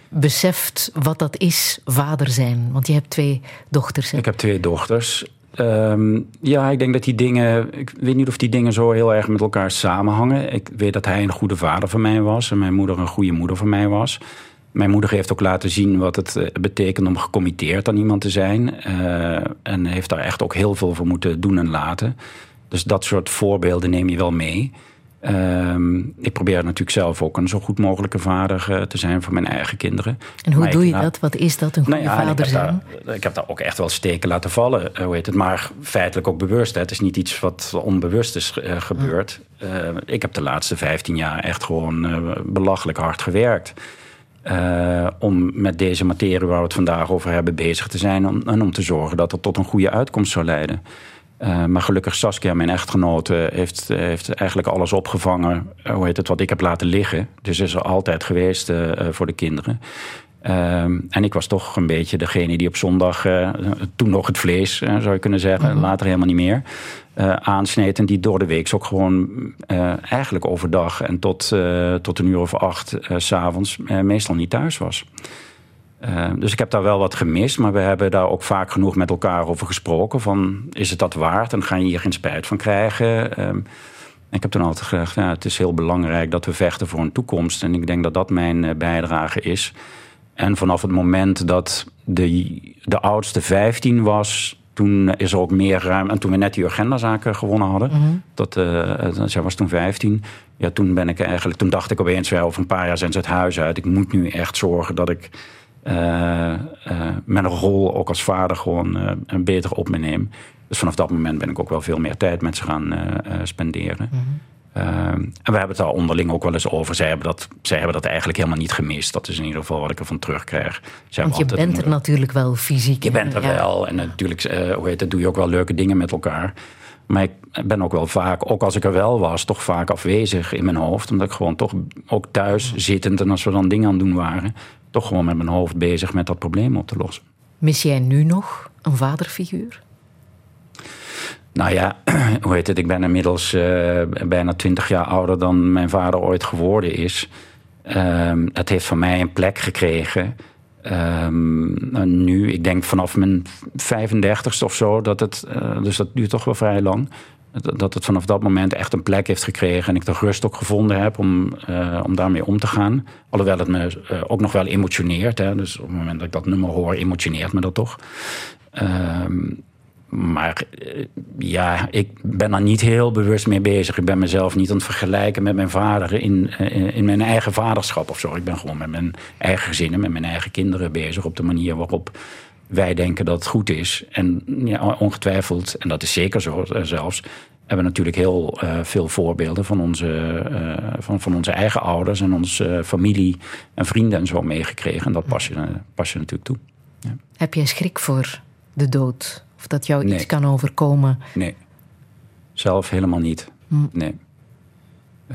beseft wat dat is, vader zijn? Want je hebt twee dochters. Hè? Ik heb twee dochters. Ehm, ja, ik denk dat die dingen. Ik weet niet of die dingen zo heel erg met elkaar samenhangen. Ik weet dat hij een goede vader voor mij was en mijn moeder een goede moeder voor mij was. Mijn moeder heeft ook laten zien wat het eh, betekent om gecommitteerd aan iemand te zijn. Uh, en heeft daar echt ook heel veel voor moeten doen en laten. Dus dat soort voorbeelden neem je wel mee. Uh, ik probeer natuurlijk zelf ook een zo goed mogelijke vader uh, te zijn voor mijn eigen kinderen. En hoe maar doe je dat? Wat is dat, een goede nou ja, vader ik zijn? Daar, ik heb daar ook echt wel steken laten vallen, uh, hoe heet het. Maar feitelijk ook bewust. Hè. Het is niet iets wat onbewust is gebeurd. ik heb de laatste 15 jaar echt gewoon belachelijk hard gewerkt. Om met deze materie waar we het vandaag over hebben bezig te zijn. En om te zorgen dat het tot een goede uitkomst zou leiden. Uh, maar gelukkig Saskia, mijn echtgenote, heeft, heeft eigenlijk alles opgevangen. Uh, hoe heet het, wat ik heb laten liggen. Dus is er altijd geweest voor de kinderen. En ik was toch een beetje degene die op zondag, toen nog het vlees, zou je kunnen zeggen, -huh. later helemaal niet meer, aansneed. En die door de week ook gewoon eigenlijk overdag en tot, tot een uur of acht s s'avonds meestal niet thuis was. Uh, dus ik heb daar wel wat gemist, maar we hebben daar ook vaak genoeg met elkaar over gesproken. Van, is het dat waard en ga je hier geen spijt van krijgen? Uh, ik heb toen altijd gezegd, ja, het is heel belangrijk dat we vechten voor een toekomst. En ik denk dat dat mijn bijdrage is. En vanaf het moment dat de, de oudste 15 was, toen is er ook meer ruim. En toen we net die agendazaken gewonnen hadden, mm -hmm. dat, uh, zij was toen 15. Ja, toen ben ik eigenlijk, toen dacht ik opeens, ja, over een paar jaar zijn ze het huis uit. Ik moet nu echt zorgen dat ik uh, uh, mijn rol ook als vader gewoon beter op me neem. Dus vanaf dat moment ben ik ook wel veel meer tijd met ze gaan spenderen. Mm -hmm. En we hebben het daar onderling ook wel eens over. Zij hebben, dat, zij hebben dat eigenlijk helemaal niet gemist. Dat is in ieder geval wat ik ervan terugkrijg. Zij Want je bent er natuurlijk wel fysiek. Je bent er ja. wel. En natuurlijk hoe heet het, doe je ook wel leuke dingen met elkaar. Maar ik ben ook wel vaak, ook als ik er wel was, toch vaak afwezig in mijn hoofd. Omdat ik gewoon toch ook thuis zittend en als we dan dingen aan het doen waren, toch gewoon met mijn hoofd bezig met dat probleem op te lossen. Mis jij nu nog een vaderfiguur? Nou ja, hoe heet het? Ik ben inmiddels uh, bijna twintig jaar ouder dan mijn vader ooit geworden is. Um, het heeft van mij een plek gekregen. Um, nu, ik denk vanaf mijn 35ste of zo, dat het, uh, dus dat duurt toch wel vrij lang. Dat het vanaf dat moment echt een plek heeft gekregen. En ik de rust ook gevonden heb om, uh, om daarmee om te gaan. Alhoewel het me ook nog wel emotioneert. Hè. Dus op het moment dat ik dat nummer hoor, emotioneert me dat toch. Um, maar uh, ja, ik ben daar niet heel bewust mee bezig. Ik ben mezelf niet aan het vergelijken met mijn vader in, uh, in mijn eigen vaderschap of zo. Ik ben gewoon met mijn eigen gezinnen, met mijn eigen kinderen bezig op de manier waarop wij denken dat het goed is. En ja, ongetwijfeld, en dat is zeker zo uh, zelfs, hebben natuurlijk heel veel voorbeelden van onze, van, van onze eigen ouders en onze familie en vrienden en zo meegekregen. En dat pas je, pas je natuurlijk toe. Heb jij schrik voor de dood? Of dat jou nee. iets kan overkomen? Nee, zelf helemaal niet. Hm. Nee.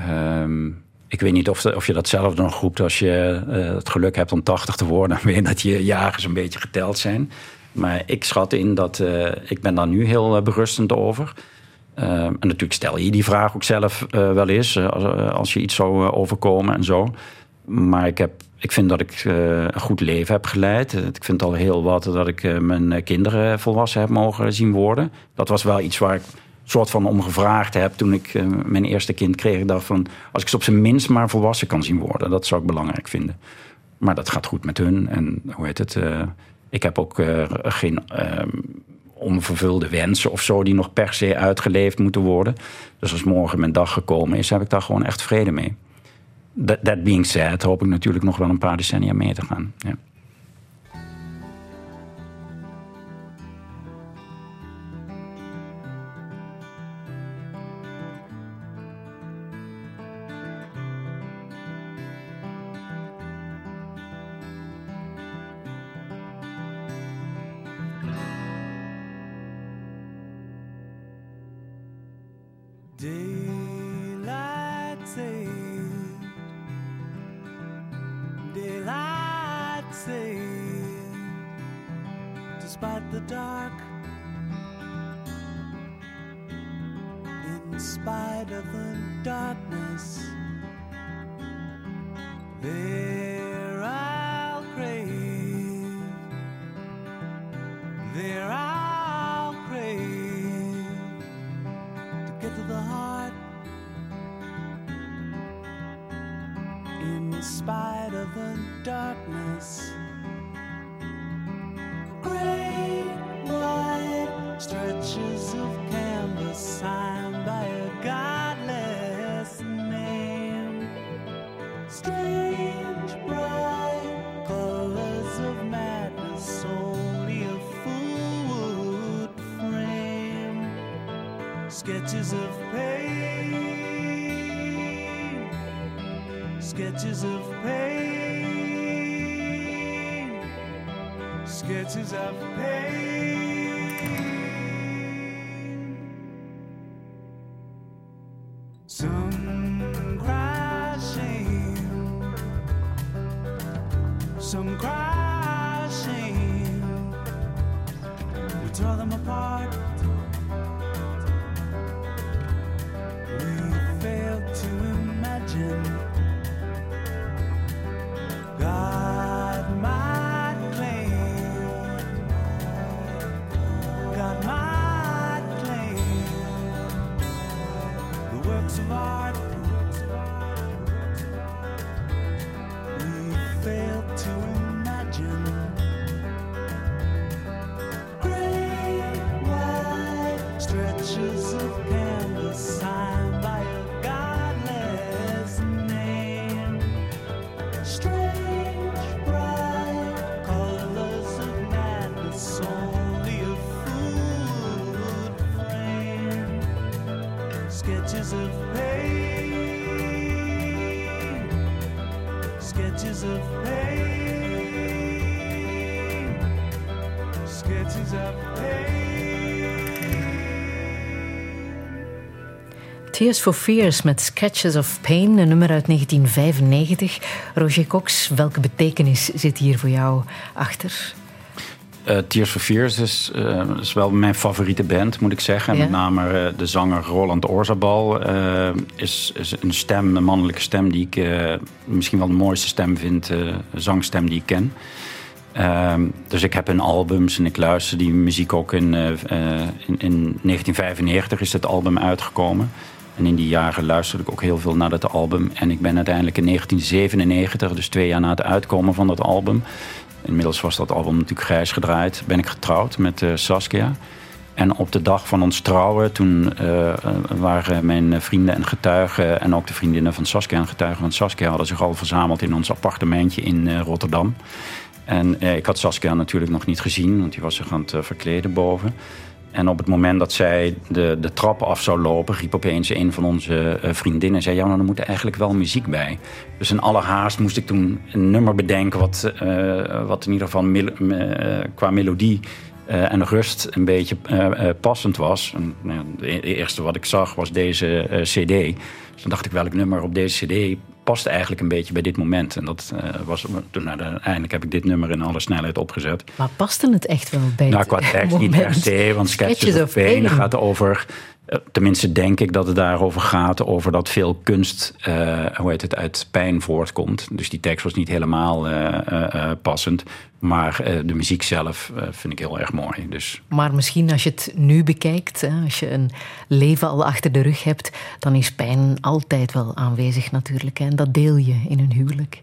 Um, ik weet niet of, of je datzelfde nog roept als je uh, het geluk hebt om 80 te worden. Dan weet je dat je jaren een beetje geteld zijn. Maar ik schat in dat uh, ik ben daar nu heel uh, berustend over. en natuurlijk stel je die vraag ook zelf wel eens. Als, als, je iets zou overkomen en zo. Maar ik, heb, ik vind dat ik een goed leven heb geleid. Ik vind al heel wat dat ik mijn kinderen volwassen heb mogen zien worden. Dat was wel iets waar ik soort van om gevraagd heb toen ik mijn eerste kind kreeg. Ik dacht van, als ik ze op zijn minst maar volwassen kan zien worden, dat zou ik belangrijk vinden. Maar dat gaat goed met hun. En hoe heet het? Ik heb ook geen onvervulde wensen of zo die nog per se uitgeleefd moeten worden. Dus als morgen mijn dag gekomen is, heb ik daar gewoon echt vrede mee. That, being said, hoop ik natuurlijk nog wel een paar decennia mee te gaan. Tears for Fears met Sketches of Pain, een nummer uit 1995. Roger Cox, welke betekenis zit hier voor jou achter? Eh, Tears for Fears is, eh, is wel mijn favoriete band, moet ik zeggen. Ja. Met name eh, de zanger Roland Orzabal is, is een stem, een mannelijke stem die ik misschien wel de mooiste stem vind, zangstem die ik ken. Ehm, dus ik heb hun albums en ik luister die muziek ook in, in, in 1995 is het album uitgekomen. En in die jaren luisterde ik ook heel veel naar dat album. En ik ben uiteindelijk in 1997, dus twee jaar na het uitkomen van dat album... inmiddels was dat album natuurlijk grijs gedraaid... ben ik getrouwd met eh, Saskia. En op de dag van ons trouwen, toen eh, waren mijn vrienden en getuigen... en ook de vriendinnen van Saskia en getuigen van Saskia... hadden zich al verzameld in ons appartementje in eh, Rotterdam. En ik had Saskia natuurlijk nog niet gezien, want die was zich aan het verkleden boven. En op het moment dat zij de, de trap af zou lopen, riep opeens een van onze eh, vriendinnen... en zei, ja, nou, er moet eigenlijk wel muziek bij. Dus in alle haast moest ik toen een nummer bedenken... wat, eh, wat in ieder geval eh, qua melodie en rust een beetje passend was. En, nou, ja, de e- eerste wat ik zag was deze cd. Dus dan dacht ik, welk nummer op deze cd past eigenlijk een beetje bij dit moment. En dat eh, was, toen nou, uiteindelijk heb ik dit nummer in alle snelheid opgezet. Maar paste het echt wel bij Nou, qua tekst niet per se, want Sketches, of Pain gaat over... eh, Tenminste, denk ik dat het daarover gaat. Over dat veel kunst, eh, hoe heet het, uit pijn voortkomt. Dus die tekst was niet helemaal eh, passend. Maar de muziek zelf vind ik heel erg mooi. Dus Maar misschien als je het nu bekijkt, hè, als je een leven al achter de rug hebt, dan is pijn altijd wel aanwezig natuurlijk. Hè. En dat deel je in een huwelijk.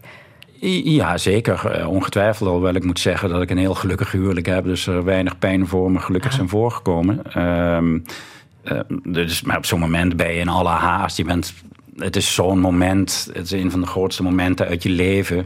Ja, zeker. Ongetwijfeld. Alhoewel ik moet zeggen dat ik een heel gelukkig huwelijk heb. Dus er weinig pijn voor me gelukkig zijn voorgekomen. Ehm, dus, maar op zo'n moment ben je in alle haast. Je bent, het is zo'n moment. Het is een van de grootste momenten uit je leven.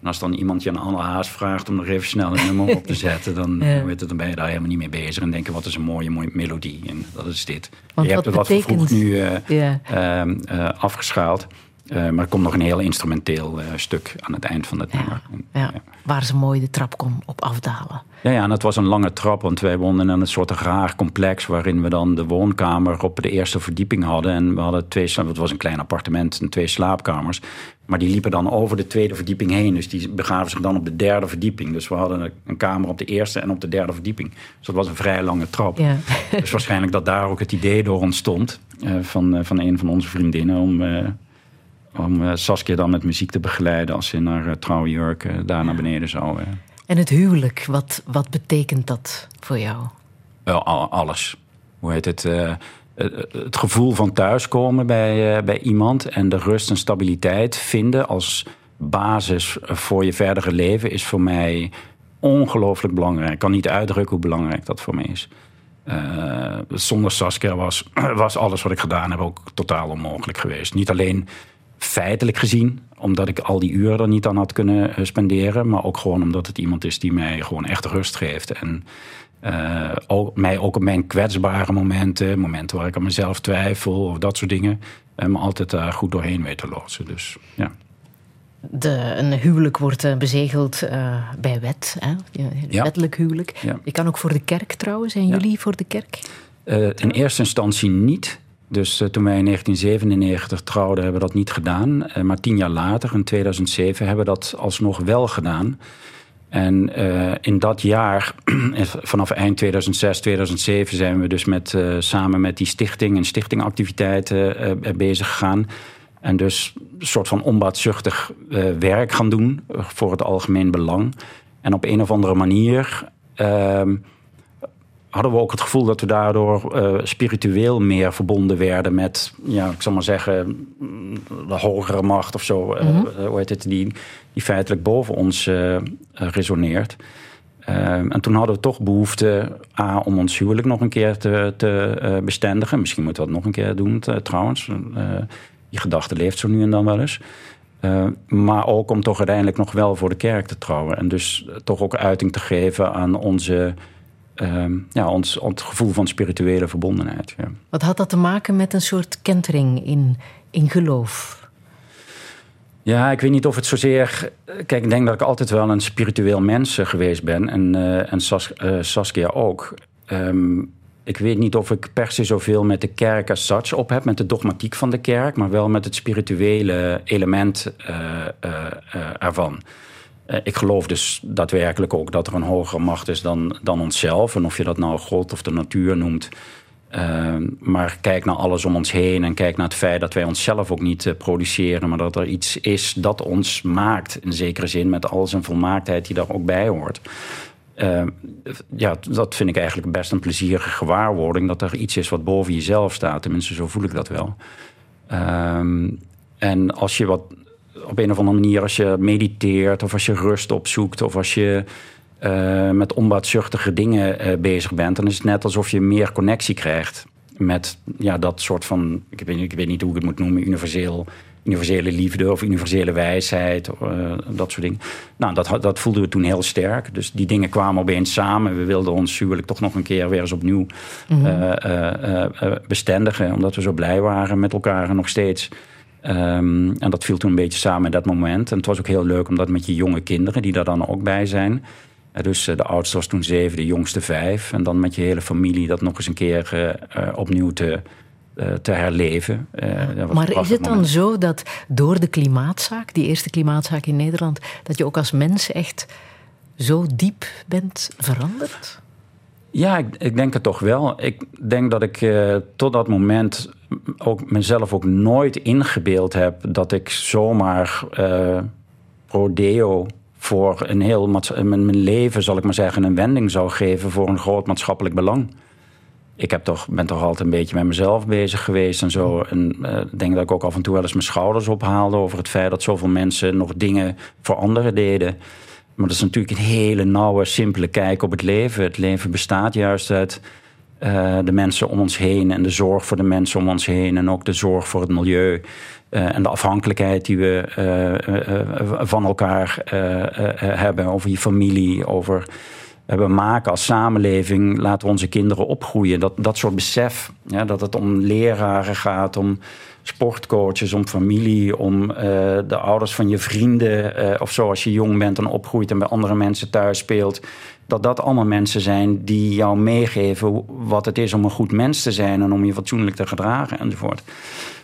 En als dan iemand je aan alle haast vraagt om nog even snel een nummer op te zetten... dan, Ja. weet je, dan ben je daar helemaal niet mee bezig. En denken, wat is een mooie, mooie melodie. En dat is dit. Want je hebt het wat vervroegd betekent- nu eh, Ja. ehm, eh, afgeschaald. Eh, maar er komt nog een heel instrumenteel eh, stuk aan het eind van het nummer. Ja, waar ze mooi de trap kon op afdalen. Ja, ja, en het was een lange trap, want wij woonden in een soort raar complex... waarin we dan de woonkamer op de eerste verdieping hadden. En we hadden twee, het was een klein appartement en twee slaapkamers. Maar die liepen dan over de tweede verdieping heen. Dus die begaven zich dan op de derde verdieping. Dus we hadden een kamer op de eerste en op de derde verdieping. Dus dat was een vrij lange trap. Ja. Dus waarschijnlijk dat daar ook het idee door ontstond. eh, van, van een van onze vriendinnen om, om eh, Saskia dan met muziek te begeleiden als ze in haar uh, trouwjurk eh, daar naar beneden zou. eh. En het huwelijk, wat, wat betekent dat voor jou? Alles. Hoe heet het? eh, eh, het gevoel van thuiskomen bij, eh, bij iemand en de rust en stabiliteit vinden als basis voor je verdere leven is voor mij ongelooflijk belangrijk. Ik kan niet uitdrukken hoe belangrijk dat voor mij is. Eh, zonder Saskia was, was alles wat ik gedaan heb ook totaal onmogelijk geweest. Niet alleen feitelijk gezien, omdat ik al die uren er niet aan had kunnen eh, spenderen, maar ook gewoon omdat het iemand is die mij gewoon echt rust geeft. En eh, ook, mij ook op mijn kwetsbare momenten, momenten waar ik aan mezelf twijfel of dat soort dingen, eh, me altijd daar goed doorheen weet te loodsen. Dus ja. De, een huwelijk wordt bezegeld bij wet, hè? Ja, wettelijk huwelijk. Ja. Je kan ook voor de kerk trouwen. Zijn jullie voor de kerk? In eerste instantie niet. Dus eh, toen wij in 1997 trouwden, hebben we dat niet gedaan. Eh, maar tien jaar later, in 2007, hebben we dat alsnog wel gedaan. En eh, in dat jaar, vanaf eind 2006, 2007, zijn we dus met, samen met die stichting en stichtingactiviteiten bezig gegaan. En dus een soort van onbaatzuchtig werk gaan doen voor het algemeen belang. En op een of andere manier ehm, hadden we ook het gevoel dat we daardoor eh, spiritueel meer verbonden werden met, ja, ik zal maar zeggen, mm, de hogere macht of zo. eh, hoe heet het, die, die feitelijk boven ons resoneert. Ehm, en toen hadden we toch behoefte A, om ons huwelijk nog een keer te, te bestendigen. Misschien moeten we dat nog een keer doen trouwens. Die gedachte leeft zo nu en dan wel eens. Eh, maar ook om toch uiteindelijk nog wel voor de kerk te trouwen. En dus toch ook uiting te geven aan onze, ehm, ja, ons, ons gevoel van spirituele verbondenheid. Ja. Wat had dat te maken met een soort kentering in, in geloof? Ja, ik weet niet of het zozeer. Kijk, ik denk dat ik altijd wel een spiritueel mens eh, geweest ben. En, eh, en Sas, eh, Saskia ook. Ehm, ik weet niet of ik per se zoveel met de kerk als such op heb, met de dogmatiek van de kerk, maar wel met het spirituele element eh, eh, eh, ervan. Eh, ik geloof dus daadwerkelijk ook dat er een hogere macht is dan, dan onszelf. En of je dat nou God of de natuur noemt. Ehm, maar kijk naar alles om ons heen en kijk naar het feit dat wij onszelf ook niet eh, produceren, maar dat er iets is dat ons maakt, in zekere zin, met al zijn volmaaktheid die daar ook bij hoort. Ehm, ja, dat vind ik eigenlijk best een plezierige gewaarwording, dat er iets is wat boven jezelf staat. Tenminste, zo voel ik dat wel. Ehm, en als je wat op een of andere manier, als je mediteert of als je rust opzoekt of als je eh, met onbaatzuchtige dingen eh, bezig bent, dan is het net alsof je meer connectie krijgt met ja, dat soort van, ik weet, niet- ik weet niet hoe ik het moet noemen, universeel, universele liefde of universele wijsheid, eh, dat soort dingen. Nou, dat, dat voelden we toen heel sterk. Dus die dingen kwamen opeens samen. We wilden ons huwelijk toch nog een keer weer eens opnieuw Mhm. bestendigen, omdat we zo blij waren met elkaar en nog steeds. Ehm, en dat viel toen een beetje samen in dat moment. En het was ook heel leuk om dat met je jonge kinderen, die daar dan ook bij zijn. Dus eh, de oudste was toen zeven, de jongste vijf. En dan met je hele familie dat nog eens een keer eh, eh, opnieuw te, te herleven. Maar is het dan moment. zo dat door de klimaatzaak, die eerste klimaatzaak in Nederland, dat je ook als mens echt zo diep bent veranderd? Ja, ik, ik denk het toch wel. Ik denk dat ik tot dat moment ook mezelf ook nooit ingebeeld heb dat ik zomaar eh rodeo voor een heel mijn, leven, zal ik maar zeggen, een wending zou geven voor een groot maatschappelijk belang. Ik heb toch, ben toch altijd een beetje met mezelf bezig geweest en zo. En eh, denk dat ik ook af en toe wel eens mijn schouders ophaalde over het feit dat zoveel mensen nog dingen voor anderen deden. Maar dat is natuurlijk een hele nauwe, simpele kijk op het leven. Het leven bestaat juist uit eh, de mensen om ons heen en de zorg voor de mensen om ons heen en ook de zorg voor het milieu. eh, en de afhankelijkheid die we eh, van elkaar hebben, over je familie, over we maken als samenleving, laten we onze kinderen opgroeien. Dat, dat soort besef, ja, dat het om leraren gaat, om sportcoaches, om familie, om de ouders van je vrienden, of zo als je jong bent en opgroeit en bij andere mensen thuis speelt. Dat dat allemaal mensen zijn die jou meegeven wat het is om een goed mens te zijn en om je fatsoenlijk te gedragen enzovoort.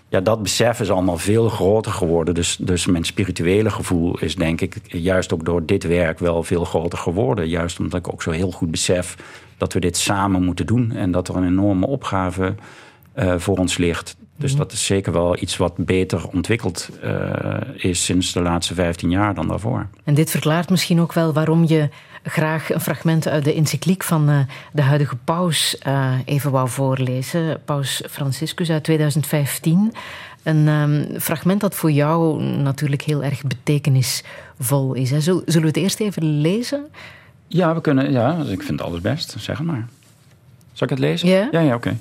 Ja, dat besef is allemaal veel groter geworden. Dus, dus mijn spirituele gevoel is denk ik juist ook door dit werk wel veel groter geworden. Juist omdat ik ook zo heel goed besef dat we dit samen moeten doen. En dat er een enorme opgave eh, voor ons ligt. Dus dat is zeker wel iets wat beter ontwikkeld eh, is sinds de laatste 15 jaar dan daarvoor. En dit verklaart misschien ook wel waarom je graag een fragment uit de encycliek van eh, de huidige paus eh, even wou voorlezen. Paus Franciscus uit 2015. Een ehm, fragment dat voor jou natuurlijk heel erg betekenisvol is. Hè. Zullen we het eerst even lezen? Ja, we kunnen, ja, ik vind het alles best. Zeg maar. Zal ik het lezen? Ja, ja oké.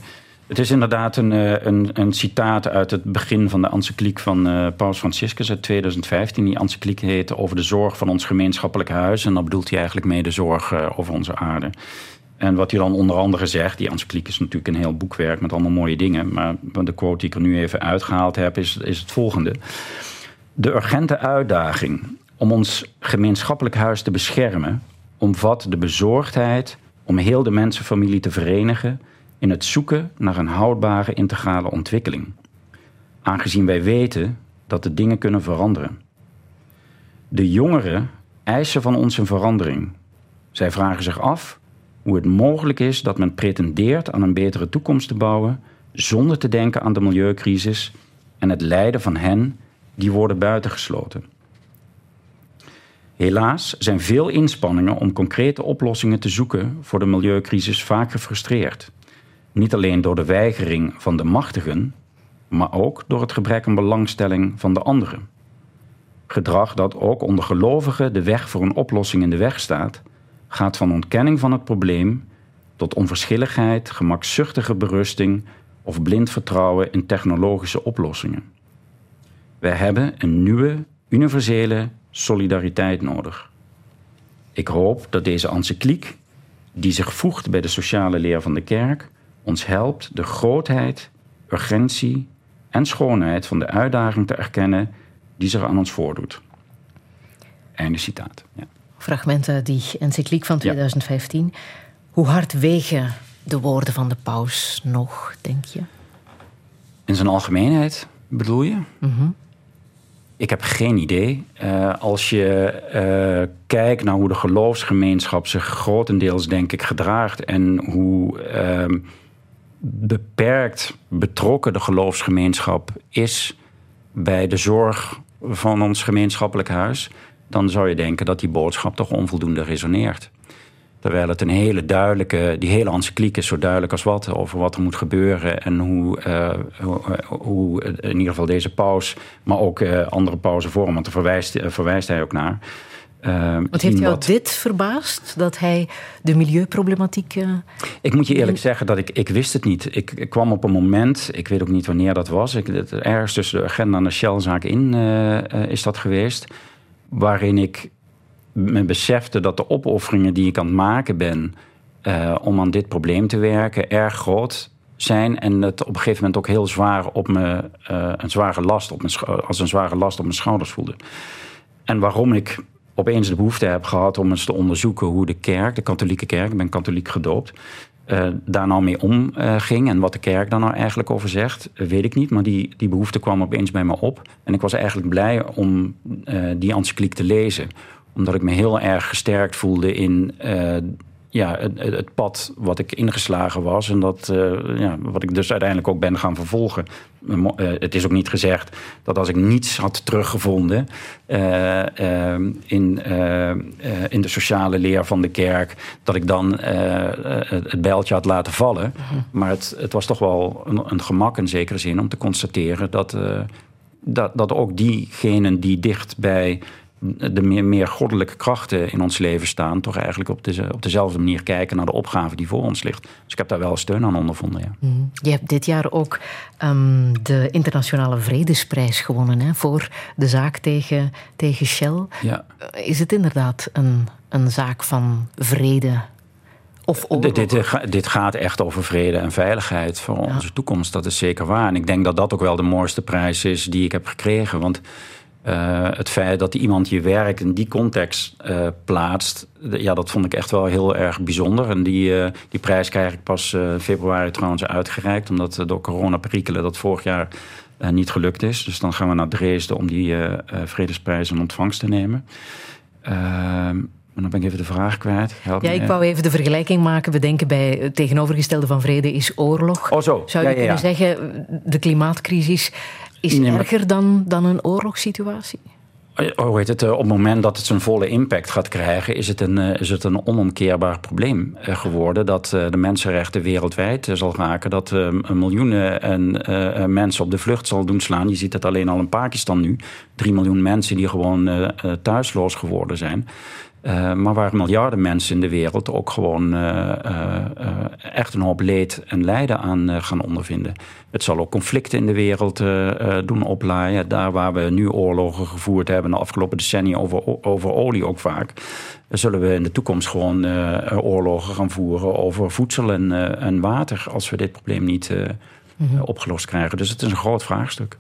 Het is inderdaad een, eh, een, een citaat uit het begin van de encycliek van eh, Paus Franciscus uit 2015. Die encycliek heet Over de zorg van ons gemeenschappelijk huis. En dan bedoelt hij eigenlijk mee de zorg eh, over onze aarde. En wat hij dan onder andere zegt, die encycliek is natuurlijk een heel boekwerk met allemaal mooie dingen. Maar de quote die ik er nu even uitgehaald heb, is, is het volgende. De urgente uitdaging om ons gemeenschappelijk huis te beschermen omvat de bezorgdheid om heel de mensenfamilie te verenigen in het zoeken naar een houdbare integrale ontwikkeling. Aangezien wij weten dat de dingen kunnen veranderen. De jongeren eisen van ons een verandering. Zij vragen zich af hoe het mogelijk is dat men pretendeert aan een betere toekomst te bouwen zonder te denken aan de milieucrisis en het lijden van hen die worden buitengesloten. Helaas zijn veel inspanningen om concrete oplossingen te zoeken voor de milieucrisis vaak gefrustreerd. Niet alleen door de weigering van de machtigen, maar ook door het gebrek aan belangstelling van de anderen. Gedrag dat ook onder gelovigen de weg voor een oplossing in de weg staat, gaat van ontkenning van het probleem tot onverschilligheid, gemakzuchtige berusting of blind vertrouwen in technologische oplossingen. Wij hebben een nieuwe, universele solidariteit nodig. Ik hoop dat deze encycliek, die zich voegt bij de sociale leer van de kerk, ons helpt de grootheid, urgentie en schoonheid van de uitdaging te erkennen die zich aan ons voordoet. Einde citaat. Ja. Fragment uit die encycliek van 2015. Hoe hard wegen de woorden van de paus nog, denk je? In zijn algemeenheid bedoel je? Mhm. Ik heb geen idee. Eh, als je eh, kijkt naar hoe de geloofsgemeenschap zich grotendeels, denk ik, gedraagt en hoe ehm, beperkt betrokken de geloofsgemeenschap is bij de zorg van ons gemeenschappelijk huis, dan zou je denken dat die boodschap toch onvoldoende resoneert. Terwijl het een hele duidelijke, die hele encycliek is zo duidelijk als wat over wat er moet gebeuren en hoe, eh, hoe, hoe in ieder geval deze paus, maar ook eh, andere pauzen voor hem, want daar verwijst, eh, verwijst hij ook naar. Uh, Wat heeft jou wat- dit verbaasd? Dat hij de milieuproblematiek... eh, Ik moet je eerlijk zeggen dat ik, ik wist het niet. Ik, ik kwam op een moment, ik weet ook niet wanneer dat was. Ik, het, ergens tussen de agenda en de Shell-zaak in eh, eh, is dat geweest. Waarin ik me besefte dat de opofferingen die ik aan het maken ben... om aan dit probleem te werken, erg groot zijn. En het op een gegeven moment ook heel zwaar op me, een zware last op mijn, als een zware last op mijn schouders voelde. En waarom ik opeens de behoefte heb gehad om eens te onderzoeken hoe de kerk, de katholieke kerk, ik ben katholiek gedoopt, eh, daar nou mee omging. en wat de kerk daar nou eigenlijk over zegt, eh, weet ik niet. Maar die, die behoefte kwam opeens bij me op. En ik was eigenlijk blij om eh, die encycliek te lezen. Omdat ik me heel erg gesterkt voelde in eh, ja, het, het- pad wat ik ingeslagen was. En dat, eh, ja, wat ik dus uiteindelijk ook ben gaan vervolgen. Eh, het is ook niet gezegd dat als ik niets had teruggevonden eh, in, in de sociale leer van de kerk, dat ik dan het bijltje had laten vallen. Maar het, het was toch wel een, een gemak in zekere zin om te constateren dat, dat, dat ook diegenen die dicht bij de meer, meer goddelijke krachten in ons leven staan, toch eigenlijk op, op dezelfde manier kijken naar de opgave die voor ons ligt. Dus ik heb daar wel steun aan ondervonden. Ja. Mhm. Je hebt dit jaar ook ehm, de Internationale Vredesprijs gewonnen hè, voor de zaak tegen, tegen Shell. Ja. Eh, Is het inderdaad een, een zaak van vrede of? Dit, dit gaat echt over vrede en veiligheid voor onze toekomst. Dat is zeker waar. En ik denk dat dat ook wel de mooiste prijs is die ik heb gekregen. Want eh, het feit dat iemand je werk in die context eh, plaatst, ja, dat vond ik echt wel heel erg bijzonder. En die, eh, die prijs krijg ik pas februari trouwens uitgereikt, omdat door corona-perikelen dat vorig jaar niet gelukt is. Dus dan gaan we naar Dresden om die vredesprijs in ontvangst te nemen. Ehm, Maar dan ben ik even de vraag kwijt. Help Ja, ik wou even de vergelijking maken. We denken bij het tegenovergestelde van vrede is oorlog. Oh, zo. Zou Ja, je ja, ja. kunnen zeggen, de klimaatcrisis is Nee, maar- erger dan, dan een oorlogssituatie? Oh, hoe heet het, eh, op het moment dat het zijn volle impact gaat krijgen, is het een, eh, is het een onomkeerbaar probleem eh, geworden. Dat de mensenrechten wereldwijd zal raken. Dat miljoenen en, mensen op de vlucht zal doen slaan. Je ziet het alleen al in Pakistan nu. Drie miljoen mensen die gewoon thuisloos geworden zijn. Eh, maar waar miljarden mensen in de wereld ook gewoon eh, eh, echt een hoop leed en lijden aan gaan ondervinden. Het zal ook conflicten in de wereld doen oplaaien. Daar waar we nu oorlogen gevoerd hebben de afgelopen decennia over, over olie ook vaak. Zullen we in de toekomst gewoon oorlogen gaan voeren over voedsel en, en water. Als we dit probleem niet Mhm. opgelost krijgen. Dus het is een groot vraagstuk.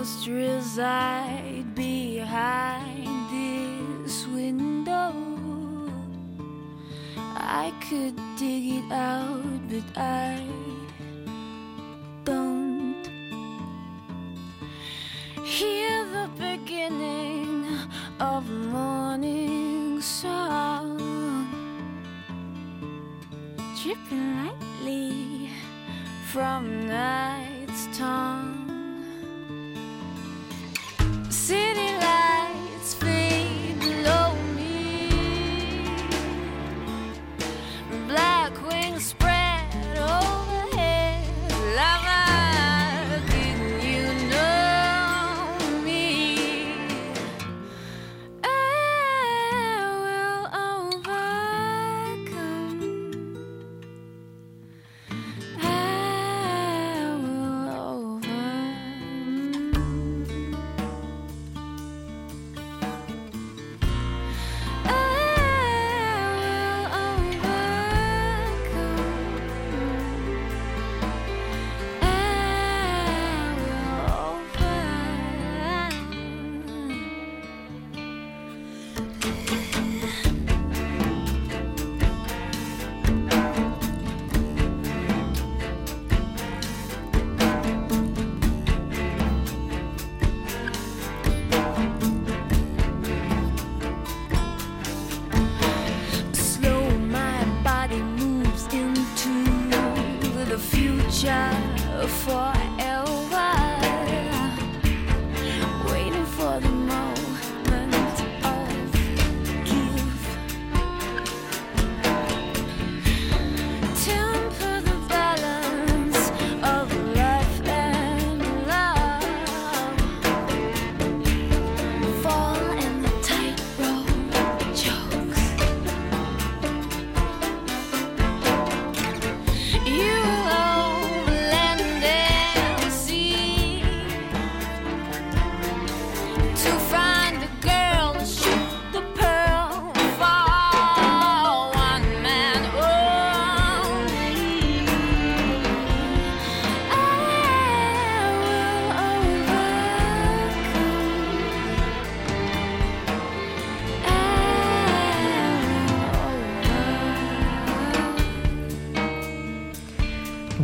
Ghosts reside behind this window. I could dig it out, but I don't hear the beginning of morning song dripping lightly from night's tongue. City lights fade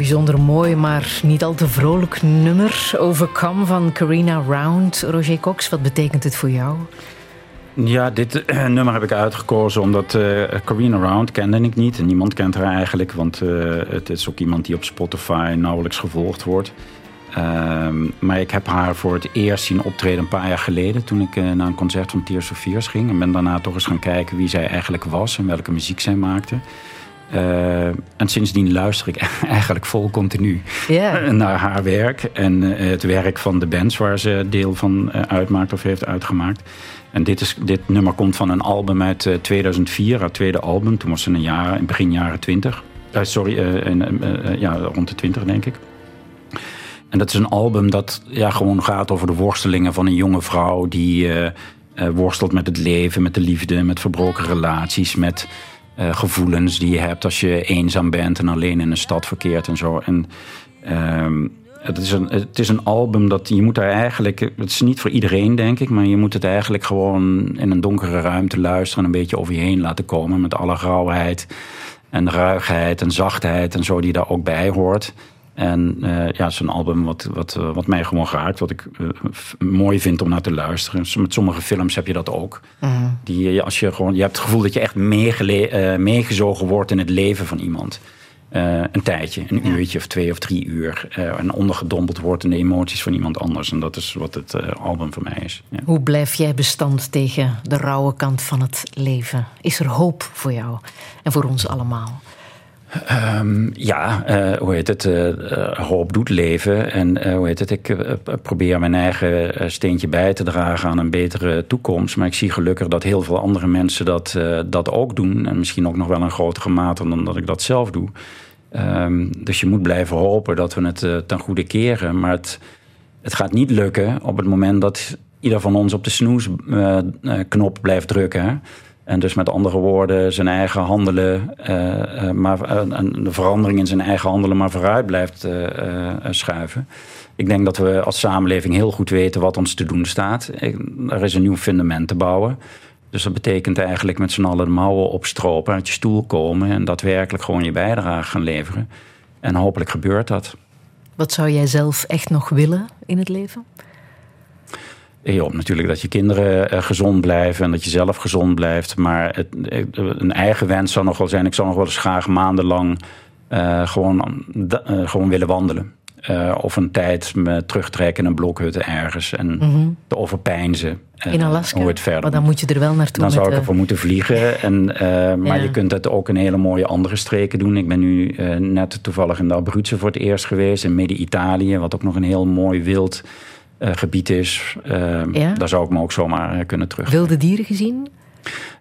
Bijzonder mooi, maar niet al te vrolijk nummer. Overcome van Carina Round. Roger Cox, wat betekent het voor jou? Ja, dit eh, nummer heb ik uitgekozen omdat eh Carina Round kende ik niet. En niemand kent haar eigenlijk, want eh, het is ook iemand die op Spotify nauwelijks gevolgd wordt. Ehm, maar ik heb haar voor het eerst zien optreden een paar jaar geleden... toen ik naar een concert van Tears of Fears ging. En ben daarna toch eens gaan kijken wie zij eigenlijk was... en welke muziek zij maakte. Eh, en sindsdien luister ik eigenlijk vol continu naar haar werk. En eh, het werk van de bands waar ze deel van eh, uitmaakt of heeft uitgemaakt. En dit, is, dit nummer komt van een album uit eh, 2004, haar tweede album. Toen was ze een jaar, in begin jaren 20. Eh, sorry, ja, rond de 20 denk ik. En dat is een album dat ja, gewoon gaat over de worstelingen van een jonge vrouw die worstelt met het leven, met de liefde, met verbroken relaties, met eh, gevoelens die je hebt als je eenzaam bent en alleen in een stad verkeert en zo. En ehm, Het is, een, het is een album dat je moet daar eigenlijk. Het is niet voor iedereen, denk ik. Maar je moet het eigenlijk gewoon in een donkere ruimte luisteren. En een beetje over je heen laten komen. Met alle rauwheid en ruigheid en zachtheid en zo die daar ook bij hoort. En uh, ja, het is een album wat, wat, uh, wat mij gewoon raakt. Wat ik uh, mooi vind om naar te luisteren. Met sommige films heb je dat ook. Mhm. Die, als je, gewoon, je hebt het gevoel dat je echt meegezogen wordt in het leven van iemand. Uh, een tijdje, een uurtje of twee of drie uur. Uh, en ondergedompeld wordt in de emoties van iemand anders. En dat is wat het uh, album voor mij is. Ja. Hoe blijf jij bestand tegen de rauwe kant van het leven? Is er hoop voor jou en voor ons allemaal? Um, ja, hoe heet het? hoop doet leven. En hoe heet het? Ik probeer mijn eigen steentje bij te dragen aan een betere toekomst. Maar ik zie gelukkig dat heel veel andere mensen dat, dat ook doen. En misschien ook nog wel in grotere mate dan dat ik dat zelf doe. Um, dus je moet blijven hopen dat we het ten goede keren. Maar het, het gaat niet lukken op het moment dat ieder van ons op de snoesknop blijft drukken. En dus met andere woorden zijn eigen handelen, uh, maar, de verandering in zijn eigen handelen maar vooruit blijft schuiven. Ik denk dat we als samenleving heel goed weten wat ons te doen staat. Er is een nieuw fundament te bouwen. Dus dat betekent eigenlijk met z'n allen de mouwen opstropen, uit je stoel komen en daadwerkelijk gewoon je bijdrage gaan leveren. En hopelijk gebeurt dat. Wat zou jij zelf echt nog willen in het leven? Je hoopt natuurlijk dat je kinderen gezond blijven en dat je zelf gezond blijft. Maar het, een eigen wens zou nog wel zijn: ik zou nog wel eens graag maandenlang uh, gewoon, uh, gewoon willen wandelen. Uh, of een tijd me terugtrekken in een blokhut ergens en mm-hmm. te overpeinzen. Uh, in Alaska? Hoe het verder maar dan moet je er wel naartoe. Dan zou ik ervoor moeten vliegen. En, maar Ja. je kunt het ook in hele mooie andere streken doen. Ik ben nu net toevallig in de Abruzzen voor het eerst geweest. In Midden-Italië, wat ook nog een heel mooi wild gebied is. Ja? Daar zou ik me ook zomaar kunnen terug. Wilde dieren gezien?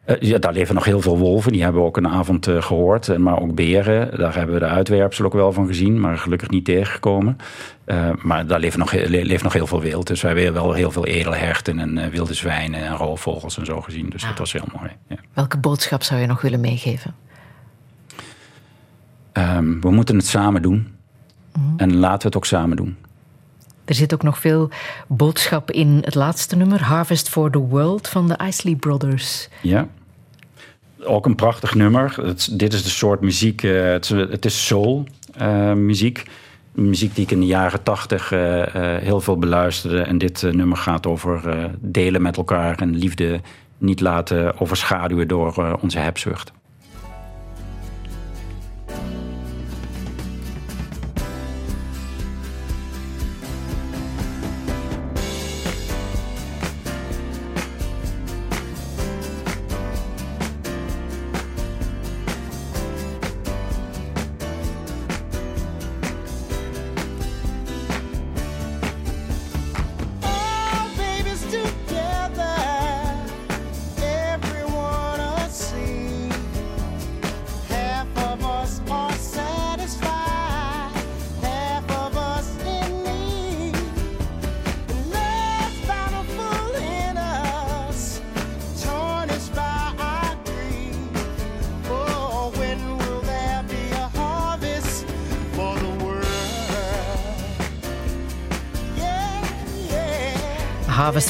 Uh, ja, daar leven nog heel veel wolven. Die hebben we ook een avond uh, gehoord. Maar ook beren. Daar hebben we de uitwerpsel ook wel van gezien. Maar gelukkig niet tegengekomen. Uh, maar daar leeft nog, leeft nog heel veel wild. Dus wij hebben wel heel veel edelherten en wilde zwijnen en roofvogels en zo gezien. Dus Ah. dat was heel mooi. Ja. Welke boodschap zou je nog willen meegeven? Um, we moeten het samen doen. Mhm. En laten we het ook samen doen. Er zit ook nog veel boodschap in het laatste nummer, Harvest for the World van de Isley Brothers. Ja. Ook een prachtig nummer. Dit is de soort muziek, uh, het, is, soul uh, muziek. Muziek die ik in de jaren tachtig uh, heel veel beluisterde. En dit nummer gaat over eh, delen met elkaar en liefde niet laten overschaduwen door eh, onze hebzucht.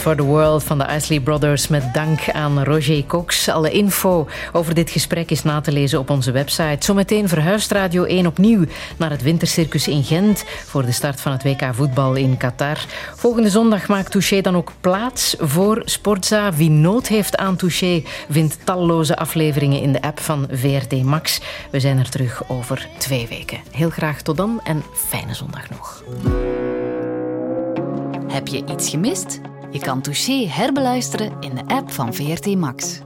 For the World van de Isley Brothers met dank aan Roger Cox. Alle info over dit gesprek is na te lezen op onze website. Zometeen verhuist Radio 1 opnieuw naar het Wintercircus in Gent voor de start van het WK voetbal in Qatar. Volgende zondag maakt Touché dan ook plaats voor Sportza. Wie nood heeft aan Touché vindt talloze afleveringen in de app van VRT Max. We zijn er terug over twee weken. Heel graag tot dan en fijne zondag nog. Heb je iets gemist? Je kan Touché herbeluisteren in de app van VRT Max.